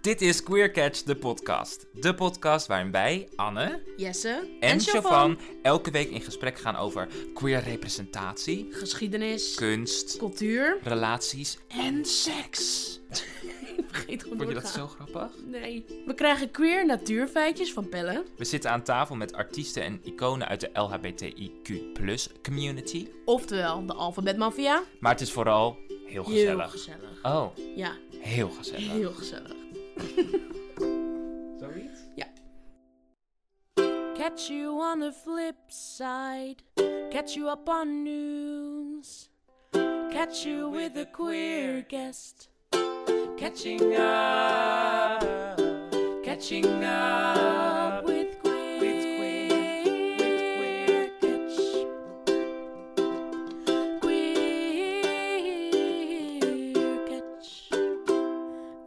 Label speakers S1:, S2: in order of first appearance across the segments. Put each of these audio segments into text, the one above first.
S1: Dit is Queer Catch, de podcast. De podcast waarin wij, Anne
S2: Jesse
S1: en Chavan, elke week in gesprek gaan over queer representatie,
S2: geschiedenis,
S1: kunst,
S2: cultuur
S1: relaties en seks.
S2: Ik vergeet gewoon
S1: Vond je dat zo grappig?
S2: Nee. We krijgen queer natuurfeitjes van Pelle.
S1: We zitten aan tafel met artiesten en iconen uit de LHBTIQ community.
S2: Oftewel, de alfabetmafia.
S1: Maar het is vooral heel gezellig.
S2: Heel gezellig.
S1: Oh,
S2: Ja,
S1: heel gezellig.
S2: heel gezellig.
S1: Zoiets?
S2: Catch you on the flip side. Catch you up on news. Catch you with a queer guest. Catching up. Catching up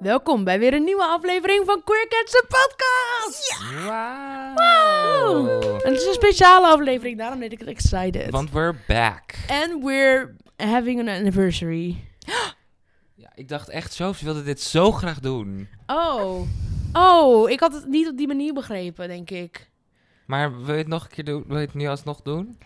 S2: Welkom bij weer een nieuwe aflevering van Queer de podcast!
S1: Wauw.
S2: Het is een speciale aflevering, daarom ben ik excited.
S1: Want we're back.
S2: And we're having an anniversary.
S1: Ja, ik dacht echt zo, ze wilde dit zo graag doen.
S2: Oh. Oh, ik had het niet op die manier begrepen, denk ik.
S1: Maar wil je het nog een keer doen? Wil je het nu alsnog doen?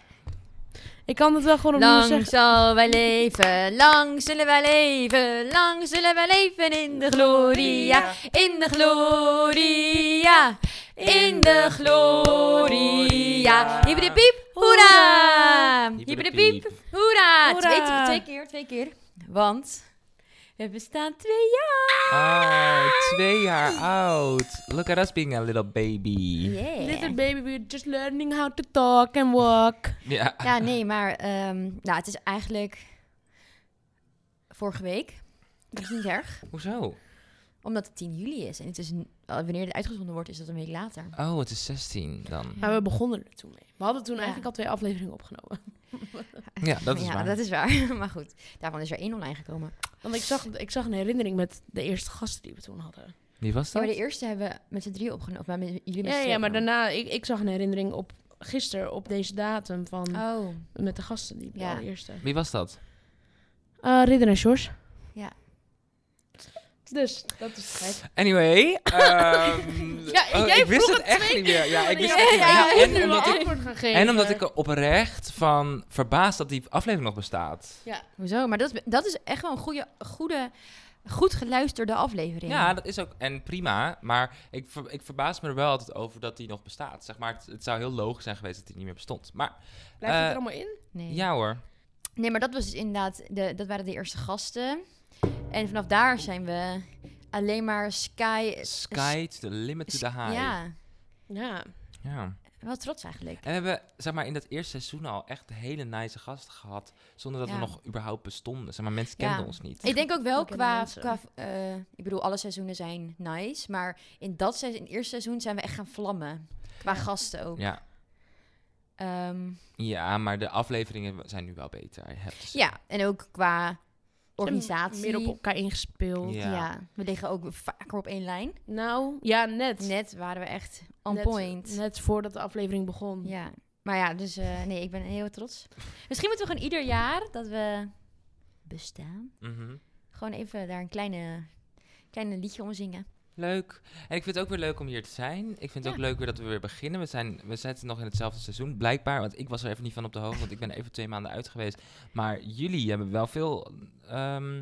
S2: Ik kan het wel gewoon opnieuw
S3: Lang
S2: zeggen.
S3: zal wij leven, lang zullen wij leven, lang zullen wij leven in de gloria, in de gloria, in de gloria. Hippiedepiep, hoera! Hippiedepiep, hoera!
S2: Hoera!
S3: Twee, twee keer, twee keer. Want we bestaan twee jaar.
S1: Oh, twee jaar oud. Look at us being a little baby.
S3: Yeah.
S2: Little baby, we're just learning how to talk and walk.
S1: Ja.
S3: Ja, nee, maar ehm, nou, het is eigenlijk vorige week. Dat is niet erg.
S1: Hoezo?
S3: Omdat het 10 juli is. En het is een, wanneer dit uitgezonden wordt, is dat een week later.
S1: Oh, het is 16 dan.
S2: Maar we begonnen er toen mee. We hadden toen
S3: Ja.
S2: eigenlijk al twee afleveringen opgenomen.
S1: Ja, dat is
S3: ja,
S1: waar.
S3: dat is waar. maar goed, daarvan is er één online gekomen.
S2: Want ik zag, ik zag een herinnering met de eerste gasten die we toen hadden.
S1: Wie was
S3: Ja,
S1: dat?
S3: maar de eerste hebben we met z'n drie opgenomen. Of maar met, jullie met
S2: Ja, ja, maar daarna, ik, ik zag een herinnering op gisteren op deze datum van.
S3: Oh,
S2: met de gasten die de
S3: Ja.
S2: allereerste.
S1: Wie was dat?
S2: Eh Ridder en Sjors. Dus, dat is gek.
S1: Anyway. ehm,
S2: Ja,
S1: oh,
S2: jij
S1: ik wist het echt niet meer. Ja, ik wist
S2: Ja,
S1: het niet meer. en, omdat ik, en omdat ik er oprecht van verbaasd dat die aflevering nog bestaat.
S2: Ja.
S3: hoezo? Maar dat is, dat is echt wel een goede, goede, goed geluisterde aflevering.
S1: Ja, dat is ook en prima. Maar ik, ver- ik verbaas me er wel altijd over dat die nog bestaat. Zeg maar, het, het zou heel logisch zijn geweest dat die niet meer bestond. Maar
S2: Blijft het
S1: Eh,
S2: er allemaal in?
S3: nee.
S1: ja hoor.
S3: nee, maar dat was dus inderdaad, de, dat waren de eerste gasten. En vanaf daar zijn we alleen maar Sky...
S1: Sky to the limit to the high.
S3: Ja,
S2: Ja.
S1: ja.
S3: wel trots eigenlijk.
S1: En we hebben, zeg maar, in dat eerste seizoen al echt hele nice gasten gehad. Zonder dat we nog überhaupt bestonden. Zeg maar, mensen
S3: Ja.
S1: kenden ons niet.
S3: Ik denk ook wel qua, eh, ik bedoel, alle seizoenen zijn nice, maar in dat seizoen, in het eerste seizoen zijn we echt gaan vlammen. Qua
S2: Ja.
S3: gasten ook.
S1: Ja.
S3: Ehm,
S1: ja, maar de afleveringen zijn nu wel beter.
S3: Ja, en ook qua organisatie.
S2: Meer op elkaar ingespeeld.
S1: Ja.
S3: Ja. we liggen ook vaker op één lijn.
S2: Nou, ja, net.
S3: Net waren we echt on
S2: Net-
S3: point.
S2: Net voordat de aflevering begon.
S3: Ja, maar ja, dus eh, nee, ik ben heel trots. Misschien moeten we gewoon ieder jaar dat we bestaan,
S1: Mhm.
S3: gewoon even daar een kleine, kleine liedje om zingen.
S1: Leuk. En ik vind het ook weer leuk om hier te zijn. Ik vind het
S3: Ja.
S1: ook leuk weer dat we weer beginnen. We, zijn, we zitten nog in hetzelfde seizoen, blijkbaar. Want ik was er even niet van op de hoogte, want ik ben even twee maanden uit geweest. Maar jullie hebben wel veel ehm,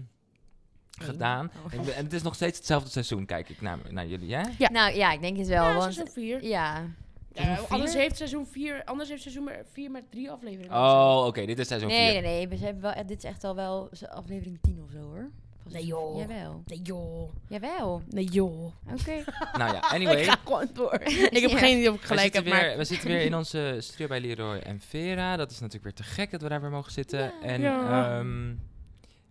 S1: gedaan.
S3: Oh.
S1: En, we- en het is nog steeds hetzelfde seizoen, kijk ik naar, naar jullie, hè?
S2: Ja.
S3: Nou ja, ik denk het wel,
S2: Ja,
S3: want
S2: seizoen 4.
S3: ja,
S1: Seizoen
S2: anders heeft seizoen 4 anders heeft seizoen 4 maar drie afleveringen.
S1: Oh, oké, dit is seizoen
S3: nee,
S1: 4.
S3: nee, nee, we hebben wel, dit is echt al wel aflevering 10 of zo hoor.
S2: Nee, joh.
S3: Jawel,
S2: Nee joh.
S3: jawel.
S2: Nee joh.
S3: Oké.
S1: Nou ja, anyway.
S2: Ik ga gewoon door. ik heb
S3: Ja.
S2: geen idee of ik
S1: We
S2: gelijk
S1: zitten,
S2: heb,
S1: weer,
S2: maar...
S1: we zitten weer in onze studio bij Leroy en Vera. Dat is natuurlijk weer te gek dat we daar weer mogen zitten.
S3: Ja.
S1: En
S2: Ja.
S1: ja.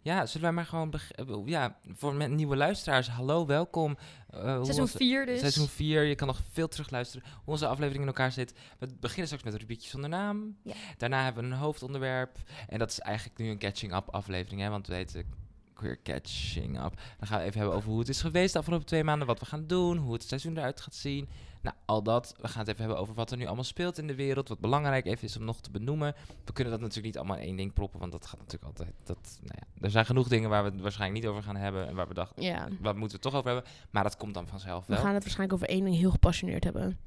S1: ja, zullen wij maar gewoon... eh, Ja, voor met nieuwe luisteraars, hallo, welkom. Eh, hoe
S3: Seizoen
S1: onze-
S3: 4 dus.
S1: Seizoen 4, je kan nog veel terugluisteren hoe onze aflevering in elkaar zit. We beginnen straks met een rubriekje zonder naam.
S3: Ja.
S1: Daarna hebben we een hoofdonderwerp. En dat is eigenlijk nu een catching-up aflevering, hè, want we heten Queer Catching Up. Dan gaan we even hebben over hoe het is geweest de afgelopen twee maanden. Wat we gaan doen. Hoe het seizoen eruit gaat zien. Nou, al dat. We gaan het even hebben over wat er nu allemaal speelt in de wereld. Wat belangrijk even is om nog te benoemen. We kunnen dat natuurlijk niet allemaal in één ding proppen. Want dat gaat natuurlijk altijd... Dat, nou ja, er zijn genoeg dingen waar we het waarschijnlijk niet over gaan hebben. En waar we dachten,
S2: Ja.
S1: waar moeten we het toch over hebben. Maar dat komt dan vanzelf
S2: We
S1: wel.
S2: gaan het waarschijnlijk over één ding heel gepassioneerd hebben.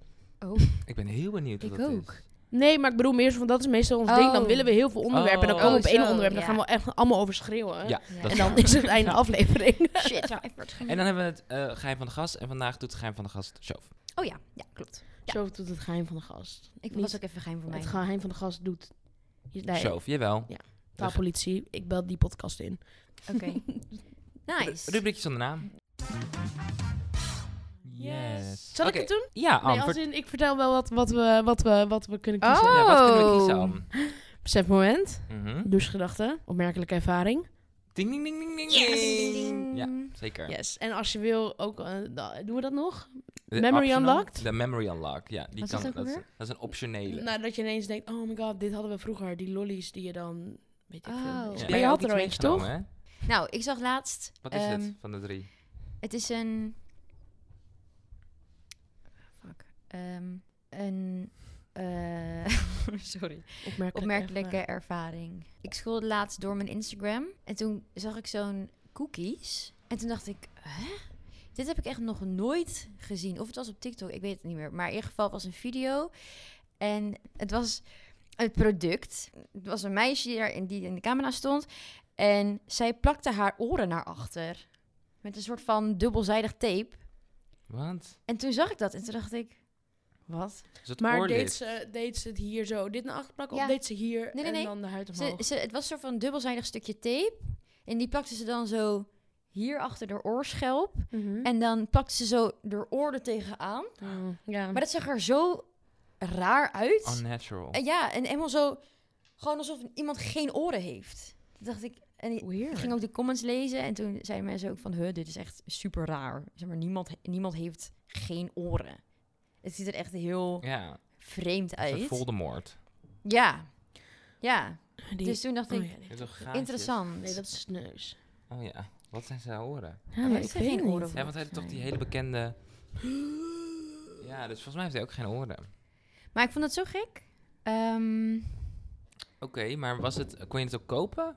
S3: Oh,
S1: Ik ben heel benieuwd wat
S3: Ik
S1: dat
S3: ook.
S1: is.
S2: Nee, maar ik bedoel meer zo van dat is meestal ons ding. Dan
S3: Oh.
S2: willen we heel veel onderwerpen. En dan
S1: Oh.
S2: komen we op
S3: Oh,
S2: één
S3: zo,
S2: onderwerp. Dan
S3: ja.
S2: gaan we echt allemaal over schreeuwen.
S1: Ja,
S2: En dan is het einde aflevering.
S3: shit. Ja,
S1: En dan hebben we het eh, geheim van de gast. En vandaag doet het geheim van de gast show.
S3: Oh ja, ja, klopt. Ja.
S2: Doet het geheim van de gast.
S3: Ik
S2: Niet
S3: was ook even geheim voor mij.
S2: Het geheim van de gast doet... Nee,
S1: Show, jawel.
S2: Ja. taalpolitie. Ik bel die podcast in.
S3: Oké. nice.
S1: Rubriekje zonder naam. Yes.
S2: Zal ik het doen?
S1: Ja,
S2: Nee, als in, ik vertel wel wat, wat, we, wat, we, wat we kunnen kiezen.
S3: Oh.
S1: ja, wat kunnen we kiezen,
S3: Oh.
S1: Anne?
S2: Besefmoment.
S1: Mhm.
S2: Douchegedachte. Opmerkelijke ervaring.
S1: Ding, ding, ding, ding, ding.
S3: Yes.
S1: ding.
S3: Ding, ding.
S1: Ja, zeker.
S2: Yes. En als je wil ook... eh, doen we dat nog?
S1: De
S2: Memory
S1: optional-
S2: unlocked?
S1: De memory unlock, ja. Die
S3: Wat is
S1: kan,
S3: dat ook
S1: dat, is,
S3: alweer?
S1: dat is een optionele.
S2: Nou, dat je ineens denkt... Oh my god, dit hadden we vroeger. Die lollies die je dan... Weet ik
S3: Oh.
S2: veel.
S3: Ja,
S1: Ja,
S2: Maar je had er eentje, toch?
S1: hè?
S3: Nou, ik zag laatst...
S1: Wat is
S3: ehm,
S1: het van de drie?
S3: Het is een... Ehm, een... eh, sorry.
S2: Opmerkelijke,
S3: Opmerkelijke ervaring. Ik scrollde laatst door mijn Instagram. En toen zag ik zo'n cookies. En toen dacht ik... Hè? Dit heb ik echt nog nooit gezien. Of het was op TikTok, ik weet het niet meer. Maar in ieder geval het was een video. En het was het product. Het was een meisje die, in, die in de camera stond. En zij plakte haar oren naar achter. Met een soort van dubbelzijdig tape.
S1: Wat?
S3: En toen zag ik dat en toen dacht ik... Wat?
S1: Is het
S2: Maar deed ze, deed ze het hier zo, dit naar achter plakken?
S3: Ja.
S2: Of deed ze hier
S3: Nee, nee,
S2: en dan de huid omhoog?
S3: ze, het was een soort van dubbelzijdig stukje tape. En die plakte ze dan zo hier achter de oorschelp.
S2: Mhm.
S3: En dan plakte ze zo de oor er tegenaan.
S2: Mm, ja.
S3: Maar dat zag er zo raar uit.
S1: Unnatural.
S3: En ja, en helemaal zo... Gewoon alsof iemand geen oren heeft. Toen dacht ik... En ik
S2: Weird.
S3: ging ook de comments lezen. En toen zeiden mensen ook van... Huh, dit is echt super raar. Zeg maar, niemand, niemand heeft geen oren. Het ziet er echt heel
S1: Ja,
S3: vreemd
S1: het is een
S3: uit.
S1: Voldemort.
S3: Ja. Ja.
S2: Die-
S3: Dus toen dacht
S2: oh
S3: ik...
S2: ja?
S3: Interessant.
S2: Nee, dat is neus.
S1: Oh ja, wat zijn zijn oren?
S2: Ja, maar ik weet
S3: geen oren?
S1: Ja, want hij heeft toch die hele bekende... Ja, dus volgens mij heeft hij ook geen oren.
S3: Maar ik vond het zo gek. Ehm,
S1: Oké, maar was het, kon je het ook kopen?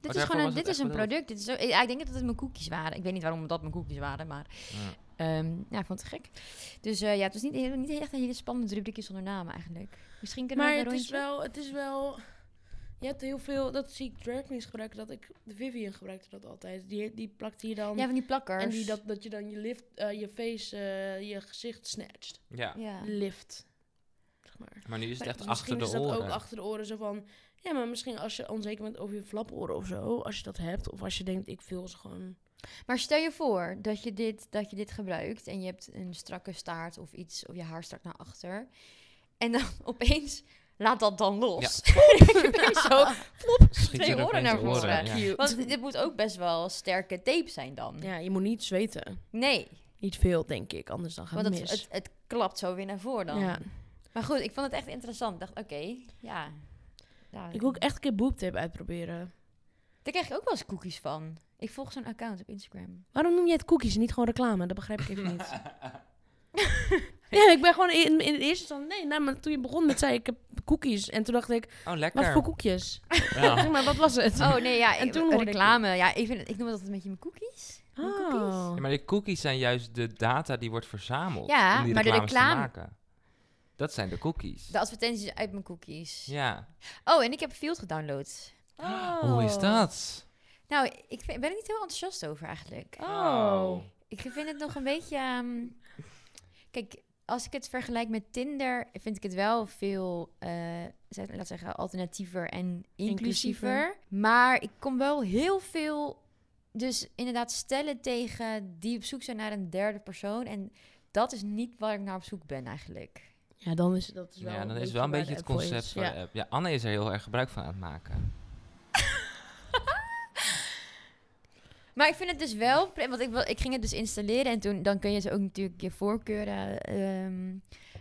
S3: dit
S1: Maar
S3: is gewoon een, dit is een product. Dit is zo, ja, ik denk dat het mijn koekjes waren. Ik weet niet waarom dat mijn koekjes waren, maar
S1: Ja.
S3: Ehm, ja, ik vond het gek. Dus eh, ja, het was niet, heel- niet echt een hele spannende rubriekje zonder naam eigenlijk. Misschien kunnen
S2: Maar
S3: we
S2: het
S3: een
S2: is wel, het is wel... Je hebt heel veel, dat zie ik drag queens gebruiken, dat ik, de Vivian gebruikte dat altijd. Die, die plakt hier dan,
S3: Ja, van die plakkers.
S2: en die, dat, dat je dan je, lift, eh, je face, eh, je gezicht snatcht.
S1: ja,
S3: Ja.
S2: Lift, zeg maar.
S1: maar nu is het
S2: Maar
S1: echt
S2: dus
S1: achter
S2: misschien
S1: de
S2: is dat
S1: oren.
S2: ook achter de oren zo van... Ja, maar misschien als je onzeker bent over je flaporen of zo, als je dat hebt. Of als je denkt, ik wil ze gewoon...
S3: Maar stel je voor dat je, dit, dat je dit gebruikt en je hebt een strakke staart of iets, of je haar strak naar achter. En dan opeens laat dat dan los. je opeens zo
S1: Schiet
S3: twee oren naar
S1: oren,
S3: voren.
S1: ja.
S3: Want dit moet ook best wel sterke tape zijn dan.
S2: Ja, je moet niet zweten.
S3: Nee,
S2: Niet veel, denk ik, anders dan gaat het
S3: het,
S2: mis.
S3: het, het klapt zo weer naar voren dan.
S2: ja.
S3: Maar goed, ik vond het echt interessant. Ik dacht, oké, ja. ja.
S2: Ik wil ook echt een keer boobtape uitproberen.
S3: Daar krijg ik ook wel eens cookies van. Ik volg zo'n account op Instagram.
S2: Waarom noem je het cookies en niet gewoon reclame? Dat begrijp ik even niet. ja, ik ben gewoon in, in het eerste instantie... Nee, nou, maar toen je begon met zei ik heb cookies. En toen dacht ik,
S1: Oh, lekker.
S2: wat voor koekjes?
S1: Ja.
S2: Zeg maar, wat was het?
S3: Oh nee, ja.
S2: En
S3: ik-
S2: toen ik-
S3: reclame. Ja, ik, vind ik noem het altijd een beetje mijn cookies. Mijn cookies.
S2: Oh.
S1: Ja, maar die cookies zijn juist de data die wordt verzameld
S3: Ja,
S1: om die
S3: maar de reclame-
S1: te maken. Dat zijn de cookies.
S3: De advertenties uit mijn cookies.
S1: Ja.
S3: Oh, en ik heb Field gedownload.
S1: Hoe is dat?
S3: Nou, ik vind- ben er niet heel enthousiast over eigenlijk.
S2: Oh.
S3: Ik vind het nog een beetje... ehm, kijk, als ik het vergelijk met Tinder, vind ik het wel veel, eh zeg- laat zeggen, alternatiever en inclusiever.
S2: Inclusiever.
S3: Maar ik kom wel heel veel, dus inderdaad stellen tegen die op zoek zijn naar een derde persoon. En dat is niet waar ik naar op zoek ben eigenlijk.
S2: Ja, dan is dat is wel
S1: Ja, dan is
S2: beetje
S1: wel een beetje het concept
S2: is.
S1: van
S2: Ja.
S1: de app. Ja, Anne is er heel erg gebruik van aan het maken.
S3: Maar ik vind het dus wel, want ik, ik ging het dus installeren en toen dan kun je ze ook natuurlijk je voorkeuren ehm,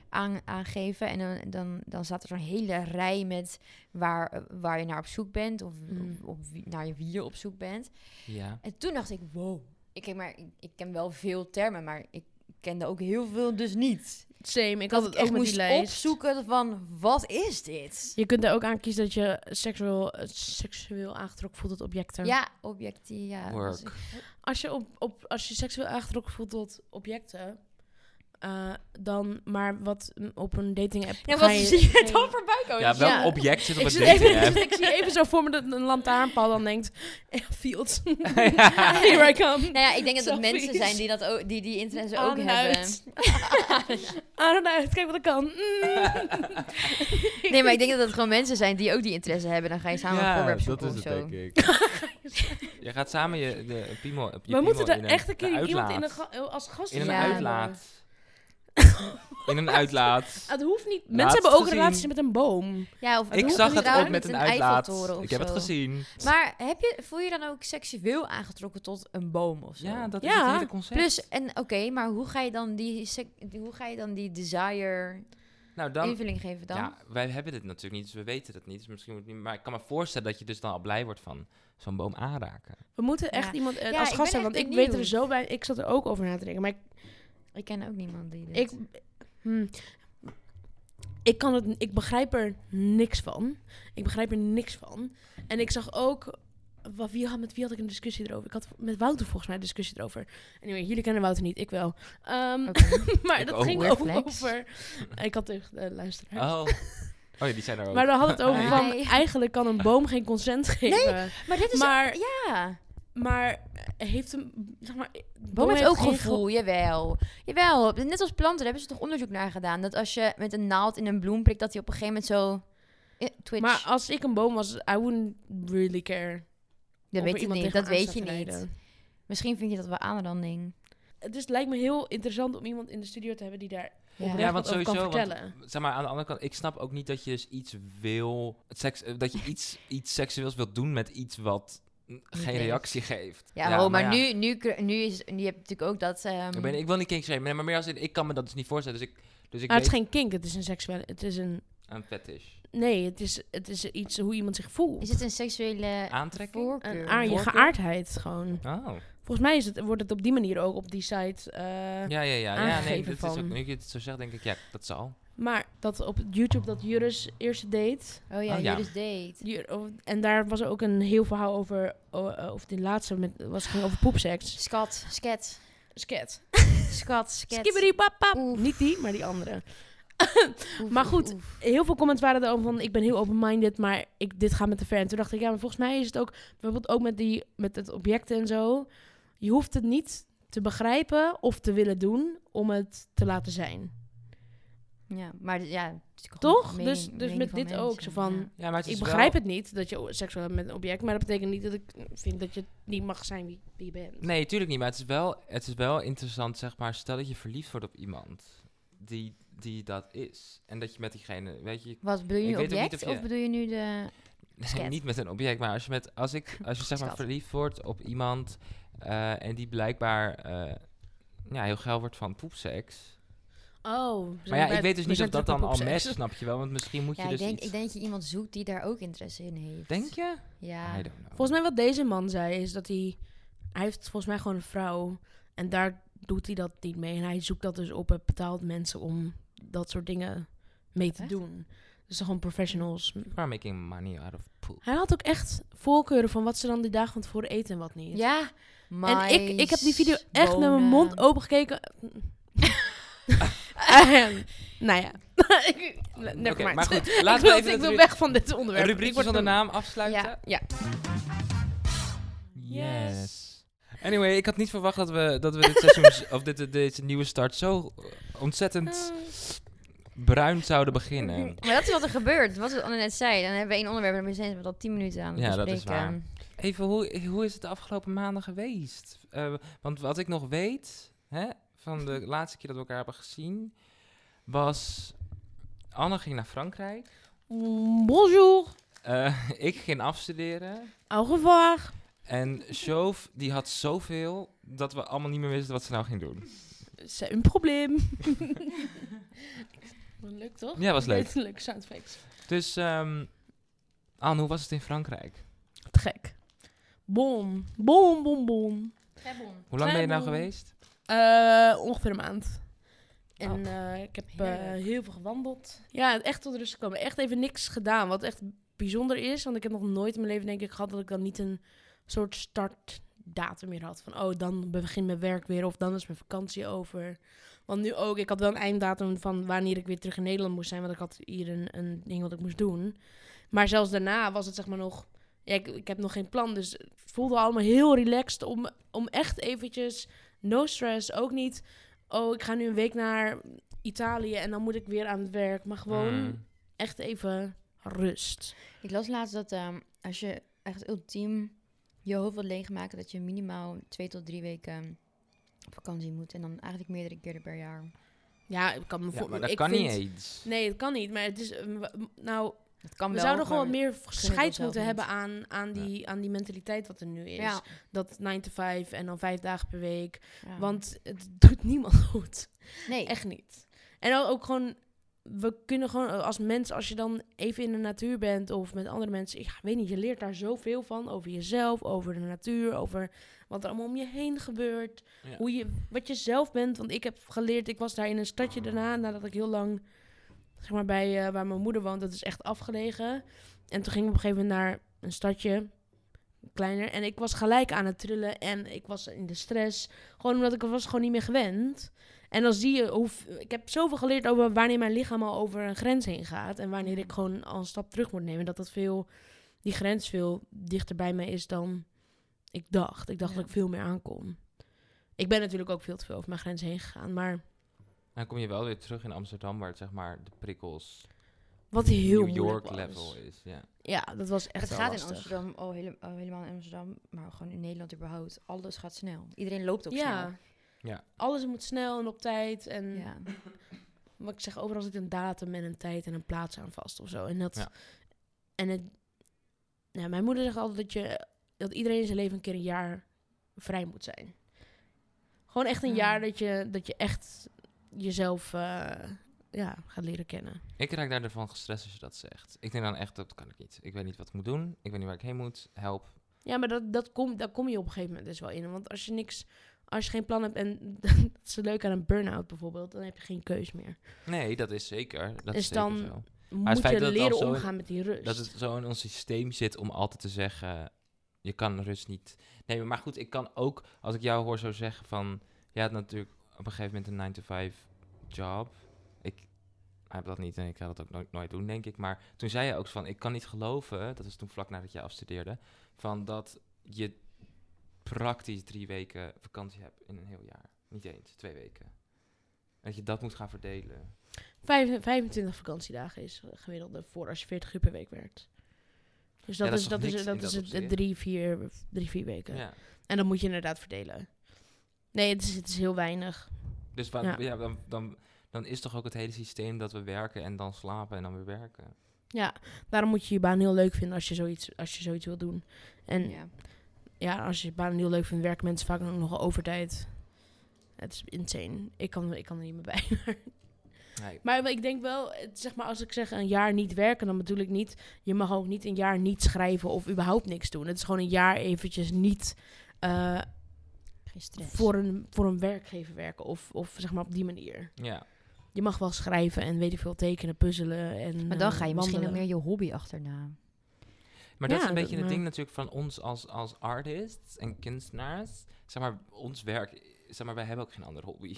S3: aan, aangeven. En dan, dan, dan staat er zo'n hele rij met waar, waar je naar op zoek bent. Of,
S2: Mm.
S3: of, naar wie je op zoek bent.
S1: Ja.
S3: En toen dacht ik, wow. Ik ken, maar, ik, ik ken wel veel termen, maar ik kende ook heel veel dus niet.
S2: Same, ik had het
S3: ik echt
S2: ook met
S3: moest
S2: die lijst.
S3: opzoeken van, wat is dit?
S2: Je kunt er ook aan kiezen dat je seksueel, eh, seksueel aangetrokken voelt tot objecten.
S3: Ja, objectie, ja.
S1: Work.
S3: dus-
S2: Als je, op, op, als je seksueel aangetrokken voelt tot objecten, eh, dan maar wat op een dating app.
S3: Ja, wat
S2: je
S3: zie je dan voorbij komen?
S1: Ja,
S3: Dat
S1: welk
S3: je-
S2: Ja.
S1: object zit op
S2: zit
S1: dating
S2: even,
S1: app?
S2: ik zie even zo voor me dat een lantaarnpaal dan denkt, eh, fields,
S1: Ja.
S2: here I come.
S3: Nou ja, ik denk dat het
S2: Selfies.
S3: mensen zijn die, dat ook, die die interesse
S2: Aan
S3: ook
S2: en
S3: hebben.
S2: uit. Aan en uit, kijk wat ik kan. Mm.
S3: Nee, maar ik denk dat het gewoon mensen zijn die ook die interesse hebben. Dan ga je samen een
S1: Ja,
S3: voorwerp
S1: dat
S3: zoeken
S1: is
S3: of
S1: het,
S3: zo.
S1: denk ik. je gaat samen je de piemel, je
S2: We
S1: piemel
S2: moeten er echt een keer iemand in een ga- als gast
S1: In een
S3: Ja,
S1: uitlaat. in een uitlaat.
S2: Het hoeft niet.
S1: Laatst
S2: Mensen hebben ook
S1: gezien.
S2: relaties met een boom.
S3: Ja, of
S1: Ik
S3: hoeft
S1: zag het ook met een uitlaat. Ik heb het gezien.
S3: Maar heb je, voel je dan ook seksueel aangetrokken tot een boom of zo?
S1: Ja, dat is
S2: Ja,
S1: het hele concept.
S3: Plus, en oké, maar hoe ga je dan die, hoe ga je dan die desire
S1: nou, dan,
S3: invulling geven dan?
S1: Ja, wij hebben dit natuurlijk niet, dus we weten het niet. Dus misschien moet niet. Maar ik kan me voorstellen dat je dus dan al blij wordt van zo'n boom aanraken.
S2: We moeten echt
S3: Ja.
S2: iemand eh,
S3: Ja,
S2: als gast
S3: ben
S2: hebben, want ik weet er zo bij. Ik zat er ook over na te denken, maar ik,
S3: Ik ken ook niemand die dit...
S2: ik, hmm, ik kan het, ik begrijp er niks van. Ik begrijp er niks van. En ik zag ook, wat, wie had, met wie had ik een discussie erover? Ik had met Wouter volgens mij een discussie erover. Anyway, jullie kennen Wouter niet, ik wel. Ehm, maar
S1: Ik
S2: dat
S1: ook.
S2: ging over. Ik had tegen de luisteraars.
S1: Oh. Oh ja, die zijn er ook.
S2: Maar dan had het over
S3: Hi.
S2: van, eigenlijk kan een boom geen consent geven.
S3: Maar dit is...
S2: Maar,
S3: ja.
S2: Maar heeft een, zeg maar,
S3: Boom heeft ook gevoel, jawel. Jawel, net als planten, daar hebben ze toch onderzoek naar gedaan. Dat als je met een naald in een bloem prikt, dat hij op een gegeven moment zo... eh, Twitch.
S2: Maar als ik een boom was, I wouldn't really care.
S3: dat weet je niet, dat weet je niet.
S2: rijden.
S3: Misschien vind je dat wel aanranding.
S2: Het is, lijkt me heel interessant om iemand in de studio te hebben die daar
S3: Ja.
S1: Ja, want
S2: kan
S1: sowieso, want-
S2: vertellen.
S1: Zeg maar, aan de andere kant, ik snap ook niet dat je dus iets wil... Het seks, dat je iets, iets seksueels wilt doen met iets wat geen reactie geeft.
S3: Ja, oh, maar,
S1: ja.
S3: nu, nu, nu is... Nu heb je natuurlijk ook dat... ehm,
S1: Ik, ben, ik wil niet kink shamen, maar meer als in, ik kan me dat dus niet voorstellen. Dus ik, dus ik
S2: Maar het is
S1: weet
S2: geen kink, het is een seksuele... Het is een...
S1: een fetish.
S2: Nee, het is, het is iets hoe iemand zich voelt.
S3: Is het een seksuele
S1: Aantrekking?
S3: voorkeur?
S2: een aard, je geaardheid gewoon.
S1: Oh.
S2: Volgens mij is het, wordt het op die manier ook op die site... eh,
S1: Ja, ja, ja. ja nee, dat is ook, nu je het zo zegt, denk ik, ja, dat zal.
S2: Maar dat op YouTube dat Juris eerste date...
S3: Oh ja,
S1: Oh, ja.
S3: Juris date.
S2: Jur- oh, En daar was ook een heel verhaal over... oh, eh, Of die laatste met, was ging over poepseks.
S3: Skat, sket,
S2: Sket.
S3: skat, sket.
S2: Skibbity pap pap.
S3: Oef.
S2: Niet die, maar die andere.
S3: Oef,
S2: maar goed,
S3: oef.
S2: Heel veel comments waren erover van... Ik ben heel open-minded, maar ik, dit gaat me te ver. En toen dacht ik, ja, maar volgens mij is het ook... Bijvoorbeeld ook met, die, met het objecten en zo. Je hoeft het niet te begrijpen of te willen doen... om het te laten zijn.
S3: Ja, maar ja... het is gewoon
S2: Toch?
S3: mening-
S2: dus dus
S3: mening
S2: met dit ook. Zo van,
S3: ja.
S1: Ja, maar het is
S2: ik
S1: wel-
S2: begrijp het niet dat je seksueel hebt met een object... maar dat betekent niet dat ik vind dat je niet mag zijn wie, wie je bent.
S1: Nee, tuurlijk niet. Maar het is wel, het is wel interessant, zeg maar. Stel dat je verliefd wordt op iemand die, die dat is. En dat je met diegene, weet je...
S3: Wat bedoel je
S1: Ik
S3: nu
S1: weet ook niet
S3: object?
S1: of je-
S3: Of bedoel je nu de... Sket.
S1: niet met een object, maar als je, met, als ik, als je zeg maar verliefd wordt op iemand... eh, en die blijkbaar eh, ja, heel geil wordt van poepseks...
S2: Oh.
S1: Maar ja, ik weet dus niet of dat dan al matcht, snap je wel? Want misschien moet je
S3: Ja,
S1: dus
S3: ik denk,
S1: iets...
S3: ik denk dat je iemand zoekt die daar ook interesse in heeft.
S1: Denk je?
S3: Ja.
S1: I don't know.
S2: Volgens mij wat deze man zei is dat hij... Hij heeft volgens mij gewoon een vrouw. En daar doet hij dat niet mee. En hij zoekt dat dus op. Hij betaalt mensen om dat soort dingen mee te
S3: Echt?
S2: doen. Dus gewoon professionals.
S1: Are making money out of poop.
S2: Hij had ook echt voorkeuren van wat ze dan die dagen van tevoren eten en wat niet.
S3: Ja.
S2: En ik, ik heb die video echt met mijn mond open gekeken. En, nou ja. Never mind.
S1: maar goed,
S2: ik
S1: laten
S2: wil,
S1: we even
S2: ik wil weg van dit onderwerp. Ik
S1: rubriekje
S2: word
S1: van de naam afsluiten?
S3: Ja.
S2: Ja.
S1: Yes. Anyway, ik had niet verwacht dat we, dat we dit seizoen, of dit, deze nieuwe start zo eh, ontzettend bruin zouden beginnen.
S3: Maar dat is wat er gebeurt. Wat Anne net zei. Dan hebben we één onderwerp en dan zijn we al tien minuten aan het
S1: Ja, dat is
S3: bespreken.
S1: Even, hoe, hoe is het de afgelopen maanden geweest? Eh, want wat ik nog weet, hè, van de laatste keer dat we elkaar hebben gezien, was... Anne ging naar Frankrijk.
S2: Mm, Bonjour.
S1: Eh, ik ging afstuderen.
S2: Au revoir.
S1: En Shove, die had zoveel dat we allemaal niet meer wisten wat ze nou ging doen.
S2: C'est un probleem. Leuk toch?
S1: Ja, was leuk.
S2: Leuke soundeffects.
S1: Dus, ehm Anne, hoe was het in Frankrijk?
S2: Te gek. Bom, bom, bom, bom.
S1: Hoe lang ben je nou
S2: bon.
S1: geweest?
S2: Eh, ongeveer een maand. En
S1: Oh.
S2: eh, ik heb eh, heel veel gewandeld. Ja, echt tot rust gekomen. Echt even niks gedaan. Wat echt bijzonder is. Want ik heb nog nooit in mijn leven denk ik gehad dat ik dan niet een soort startdatum meer had. Van oh, dan begint mijn werk weer. Of dan is mijn vakantie over. Want nu ook, ik had wel een einddatum van wanneer ik weer terug in Nederland moest zijn. Want ik had hier een, een ding wat ik moest doen. Maar zelfs daarna was het zeg maar nog... Ja, ik, ik heb nog geen plan, dus het voelde allemaal heel relaxed om, om echt eventjes... No stress, ook niet... Oh, ik ga nu een week naar Italië en dan moet ik weer aan het werk. Maar gewoon
S1: Mm.
S2: echt even rust.
S3: Ik las laatst dat ehm, als je echt ultiem je hoofd wilt leegmaken, dat je minimaal twee tot drie weken op vakantie moet. En dan eigenlijk meerdere keren per jaar.
S2: Ja, ik kan me
S1: Ja,
S2: voor-
S1: maar dat
S2: ik
S1: kan
S2: vind-
S1: niet eens.
S2: Nee, het kan niet. Maar het is... Nou,
S3: Dat kan
S2: we
S3: wel.
S2: zouden gewoon
S3: maar-
S2: meer scheid moeten
S3: niet.
S2: hebben aan, aan, die, aan die mentaliteit wat er nu is.
S3: Ja,
S2: Dat 9 to 5 en dan vijf dagen per week.
S3: ja.
S2: Want het doet niemand goed.
S3: nee,
S2: Echt niet. En dan ook gewoon, we kunnen gewoon als mens, als je dan even in de natuur bent of met andere mensen, ik weet niet, je leert daar zoveel van over jezelf, over de natuur, over wat er allemaal om je heen gebeurt,
S1: Ja.
S2: hoe je, wat je zelf bent. Want ik heb geleerd, ik was daar in een stadje daarna, nadat ik heel lang, zeg maar bij eh, waar mijn moeder woont, dat is echt afgelegen. En toen ging ik op een gegeven moment naar een stadje, kleiner, en ik was gelijk aan het trillen en ik was in de stress, gewoon omdat ik was gewoon niet meer gewend. En dan zie je hoe. Ik heb zoveel geleerd over wanneer mijn lichaam al over een grens heen gaat. En wanneer ik gewoon al een stap terug moet nemen. Dat dat veel. Die grens veel dichter bij mij is dan ik dacht. Ik dacht
S3: Ja.
S2: dat ik veel meer aankom. Ik ben natuurlijk ook veel te veel over mijn grens heen gegaan. Maar
S1: Dan kom je wel weer terug in Amsterdam, waar het zeg maar de prikkels
S2: wat heel
S1: New York
S2: was.
S1: level is. Ja.
S2: Ja, dat was echt
S3: het gaat in. Amsterdam al, hele- al helemaal in Amsterdam, maar gewoon in Nederland überhaupt. Alles gaat snel. Iedereen loopt ook
S2: Ja.
S3: snel.
S1: Ja.
S2: Alles moet snel en op tijd. En
S3: Ja.
S2: wat ik zeg, overal zit een datum en een tijd en een plaats aan vast of zo. En dat.
S1: Ja.
S2: En het. Ja, mijn moeder zegt altijd dat je. Dat iedereen in zijn leven een keer een jaar vrij moet zijn. Gewoon echt een
S3: Ja.
S2: jaar dat je, dat je echt jezelf eh, ja, gaat leren kennen.
S1: Ik raak daarvan gestrest als je dat zegt. Ik denk dan echt, dat kan ik niet. Ik weet niet wat ik moet doen. Ik weet niet waar ik heen moet. Help.
S2: Ja, maar dat, dat kom, daar kom je op een gegeven moment dus wel in. Want als je niks, als je geen plan hebt en dat is leuk aan een burn-out bijvoorbeeld, dan heb je geen keus meer.
S1: Nee, dat is zeker. Dat
S2: Dus
S1: is zeker
S2: dan
S1: zo.
S2: Moet
S1: feit
S2: je
S1: dat het al
S2: leren
S1: zo in-
S2: omgaan met die rust.
S1: Dat het zo in ons systeem zit om altijd te zeggen, je kan rust niet nemen. Maar goed, ik kan ook, als ik jou hoor zo zeggen van, je had natuurlijk op een gegeven moment een 9 to 5 job. Ik heb dat niet en ik ga dat ook nooit, nooit doen, denk ik. Maar toen zei je ook van, ik kan niet geloven, dat is toen vlak nadat je afstudeerde, van dat je praktisch drie weken vakantie hebt in een heel jaar. Niet eens, twee weken. Dat je dat moet gaan verdelen.
S2: Vijf- 25 vakantiedagen is gemiddelde voor als je 40 uur per week werkt. Dus dat
S1: dat
S2: is,
S1: is
S2: dat is, dat is
S1: dat opzicht?
S2: drie vier, drie, vier weken.
S1: Ja.
S2: En dan moet je inderdaad verdelen. Nee, het is, het is heel weinig.
S1: Dus
S2: Ja.
S1: ja. dan, dan, dan is toch ook het hele systeem dat we werken en dan slapen en dan weer werken.
S2: Ja, daarom moet je je baan heel leuk vinden als je zoiets, als je zoiets wil doen. En ja.
S3: ja.
S2: als je je baan heel leuk vindt, werken mensen vaak ook nog overtijd. Het is insane. Ik kan, ik kan er niet meer bij.
S1: Nee.
S2: Maar ik denk wel, zeg maar, als ik zeg een jaar niet werken, dan bedoel ik niet, je mag ook niet een jaar niet schrijven of überhaupt niks doen. Het is gewoon een jaar eventjes niet eh,
S3: Geen stress.
S2: voor, een, voor een werkgever werken of, of zeg maar op die manier.
S1: Ja.
S2: Je mag wel schrijven en weet ik veel tekenen, puzzelen en
S3: maar dan
S2: eh,
S3: ga je misschien nog meer je hobby achterna.
S1: Maar dat
S2: Ja,
S1: is een beetje het ding natuurlijk van ons als, als artists en kunstenaars. Zeg maar, ons werk, zeg maar, wij hebben ook geen andere hobby.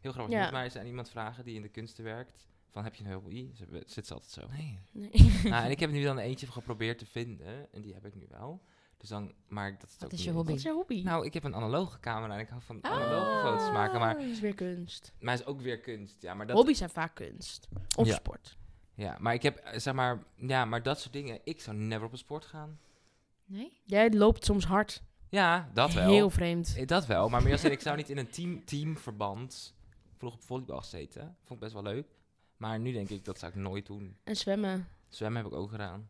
S1: Heel grappig.
S2: Ja.
S1: Je moet maar eens aan iemand vragen die in de kunsten werkt. Van, heb je een hobby? Ze zit ze altijd zo. Nee.
S2: Nee.
S1: nou, en ik heb nu dan eentje geprobeerd te vinden. En die heb ik nu wel. Dus dan, maar dat is
S3: Wat
S1: ook
S3: is je
S1: niet.
S3: hobby?
S2: Wat is je hobby?
S1: Nou, ik heb een analoge camera en ik hou van
S2: Ah,
S1: analoge foto's maken. Maar,
S2: dat is weer kunst.
S1: maar is ook weer kunst. Ja, maar dat,
S2: Hobby's zijn vaak kunst. Of
S1: Ja.
S2: sport.
S1: Ja, maar ik heb, zeg maar, ja, maar dat soort dingen. Ik zou never op een sport gaan.
S3: Nee?
S2: Jij loopt soms hard.
S1: Ja, dat wel.
S2: Heel vreemd.
S1: Eh, Dat wel, maar meer als ik zou niet in een team, teamverband vroeg op volleybal gezeten. Vond ik best wel leuk. Maar nu denk ik, dat zou ik nooit doen.
S2: En zwemmen.
S1: Zwemmen heb ik ook gedaan.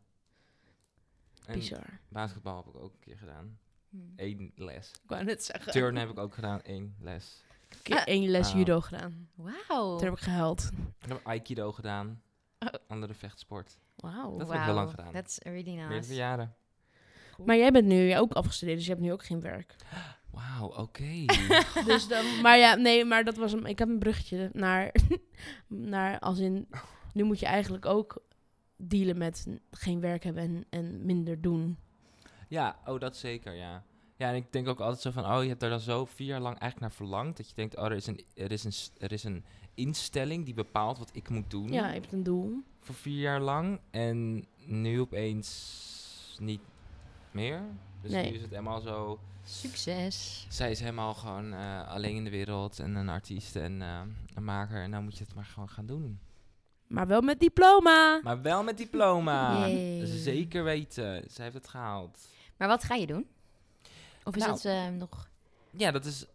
S1: En
S2: Bizar.
S1: basketbal heb ik ook een keer gedaan.
S3: Hm.
S1: Eén les.
S2: Ik wou net zeggen.
S1: Turnen heb ik ook gedaan, één les.
S2: een keer één les
S1: Wauw.
S2: judo gedaan.
S3: Wauw.
S2: Toen heb ik gehuild.
S1: Ik heb Aikido gedaan.
S3: Oh.
S1: Andere vechtsport.
S2: Wauw.
S1: Dat heb ik heel lang gedaan.
S3: That's really
S1: Meerdere
S3: nice.
S1: jaren.
S2: Maar jij bent nu ook afgestudeerd, dus je hebt nu ook geen werk.
S1: Wauw, oké.
S2: Dus dan, maar ja, nee, maar dat was een, ik heb een bruggetje naar, naar als in, nu moet je eigenlijk ook dealen met geen werk hebben en, en minder doen.
S1: ja, oh, dat zeker, ja. Ja, en ik denk ook altijd zo van, oh, je hebt er dan zo vier jaar lang eigenlijk naar verlangd. Dat je denkt, oh, er is een, er is een, er is een instelling die bepaalt wat ik moet doen.
S2: Ja, je hebt een doel.
S1: Voor vier jaar lang. En nu opeens niet meer. Dus
S2: Nee.
S1: nu is het helemaal zo...
S3: Succes.
S1: Zij is helemaal gewoon eh, alleen in de wereld en een artiest en eh, een maker. En nou moet je het maar gewoon gaan doen.
S2: Maar wel met diploma.
S1: Maar wel met diploma.
S3: Yay.
S1: Zeker weten. Zij heeft het gehaald.
S3: Maar wat ga je doen? Of is
S1: Nou.
S3: dat eh, nog...
S1: Ja, dat is